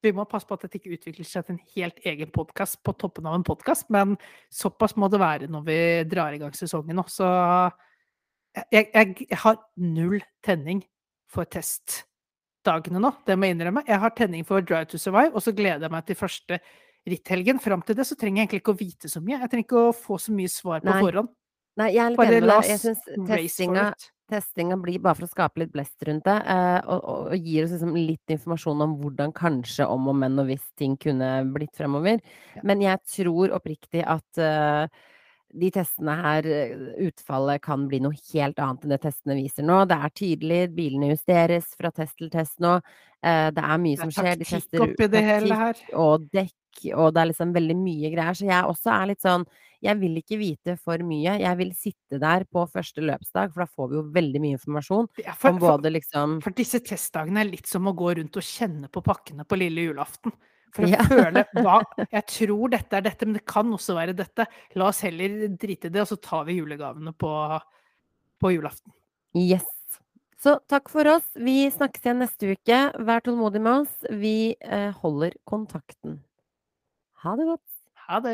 Vi må passe på at dette ikke utvikler seg til en helt egen podkast på toppen av en podkast, men såpass må det være når vi drar i gang sesongen nå. Så jeg, jeg, jeg har null tenning for testdagene nå, det må jeg innrømme. Jeg har tenning for Drive to Survive, og så gleder jeg meg til første ritthelgen. Fram til det så trenger jeg egentlig ikke å vite så mye. Jeg trenger ikke å få så mye svar på Nei. forhånd. Nei, jeg er litt enig med deg. Jeg syns testinga. Testinga blir bare for å skape litt blest rundt det, eh, og, og, og gir oss liksom litt informasjon om hvordan kanskje, om og men og hvis ting kunne blitt fremover. Ja. Men jeg tror oppriktig at eh, de testene her, eh, utfallet kan bli noe helt annet enn det testene viser nå. Det er tydelig, bilene justeres fra test til test nå. eh, det er mye som skjer. De tester taktikk og dekk, og det er liksom veldig mye greier. Så jeg også er litt sånn Jeg vil ikke vite for mye. Jeg vil sitte der på første løpsdag, for da får vi jo veldig mye informasjon er for, om både liksom for disse testdagene er litt som å gå rundt og kjenne på pakkene på lille julaften. For å Ja. føle hva Jeg tror dette er dette, men det kan også være dette. La oss heller drite i det, og så tar vi julegavene på, på julaften. Yes. Så takk for oss. Vi snakkes igjen neste uke. Vær tålmodig med oss. Vi eh, holder kontakten. Ha det godt. Ha det!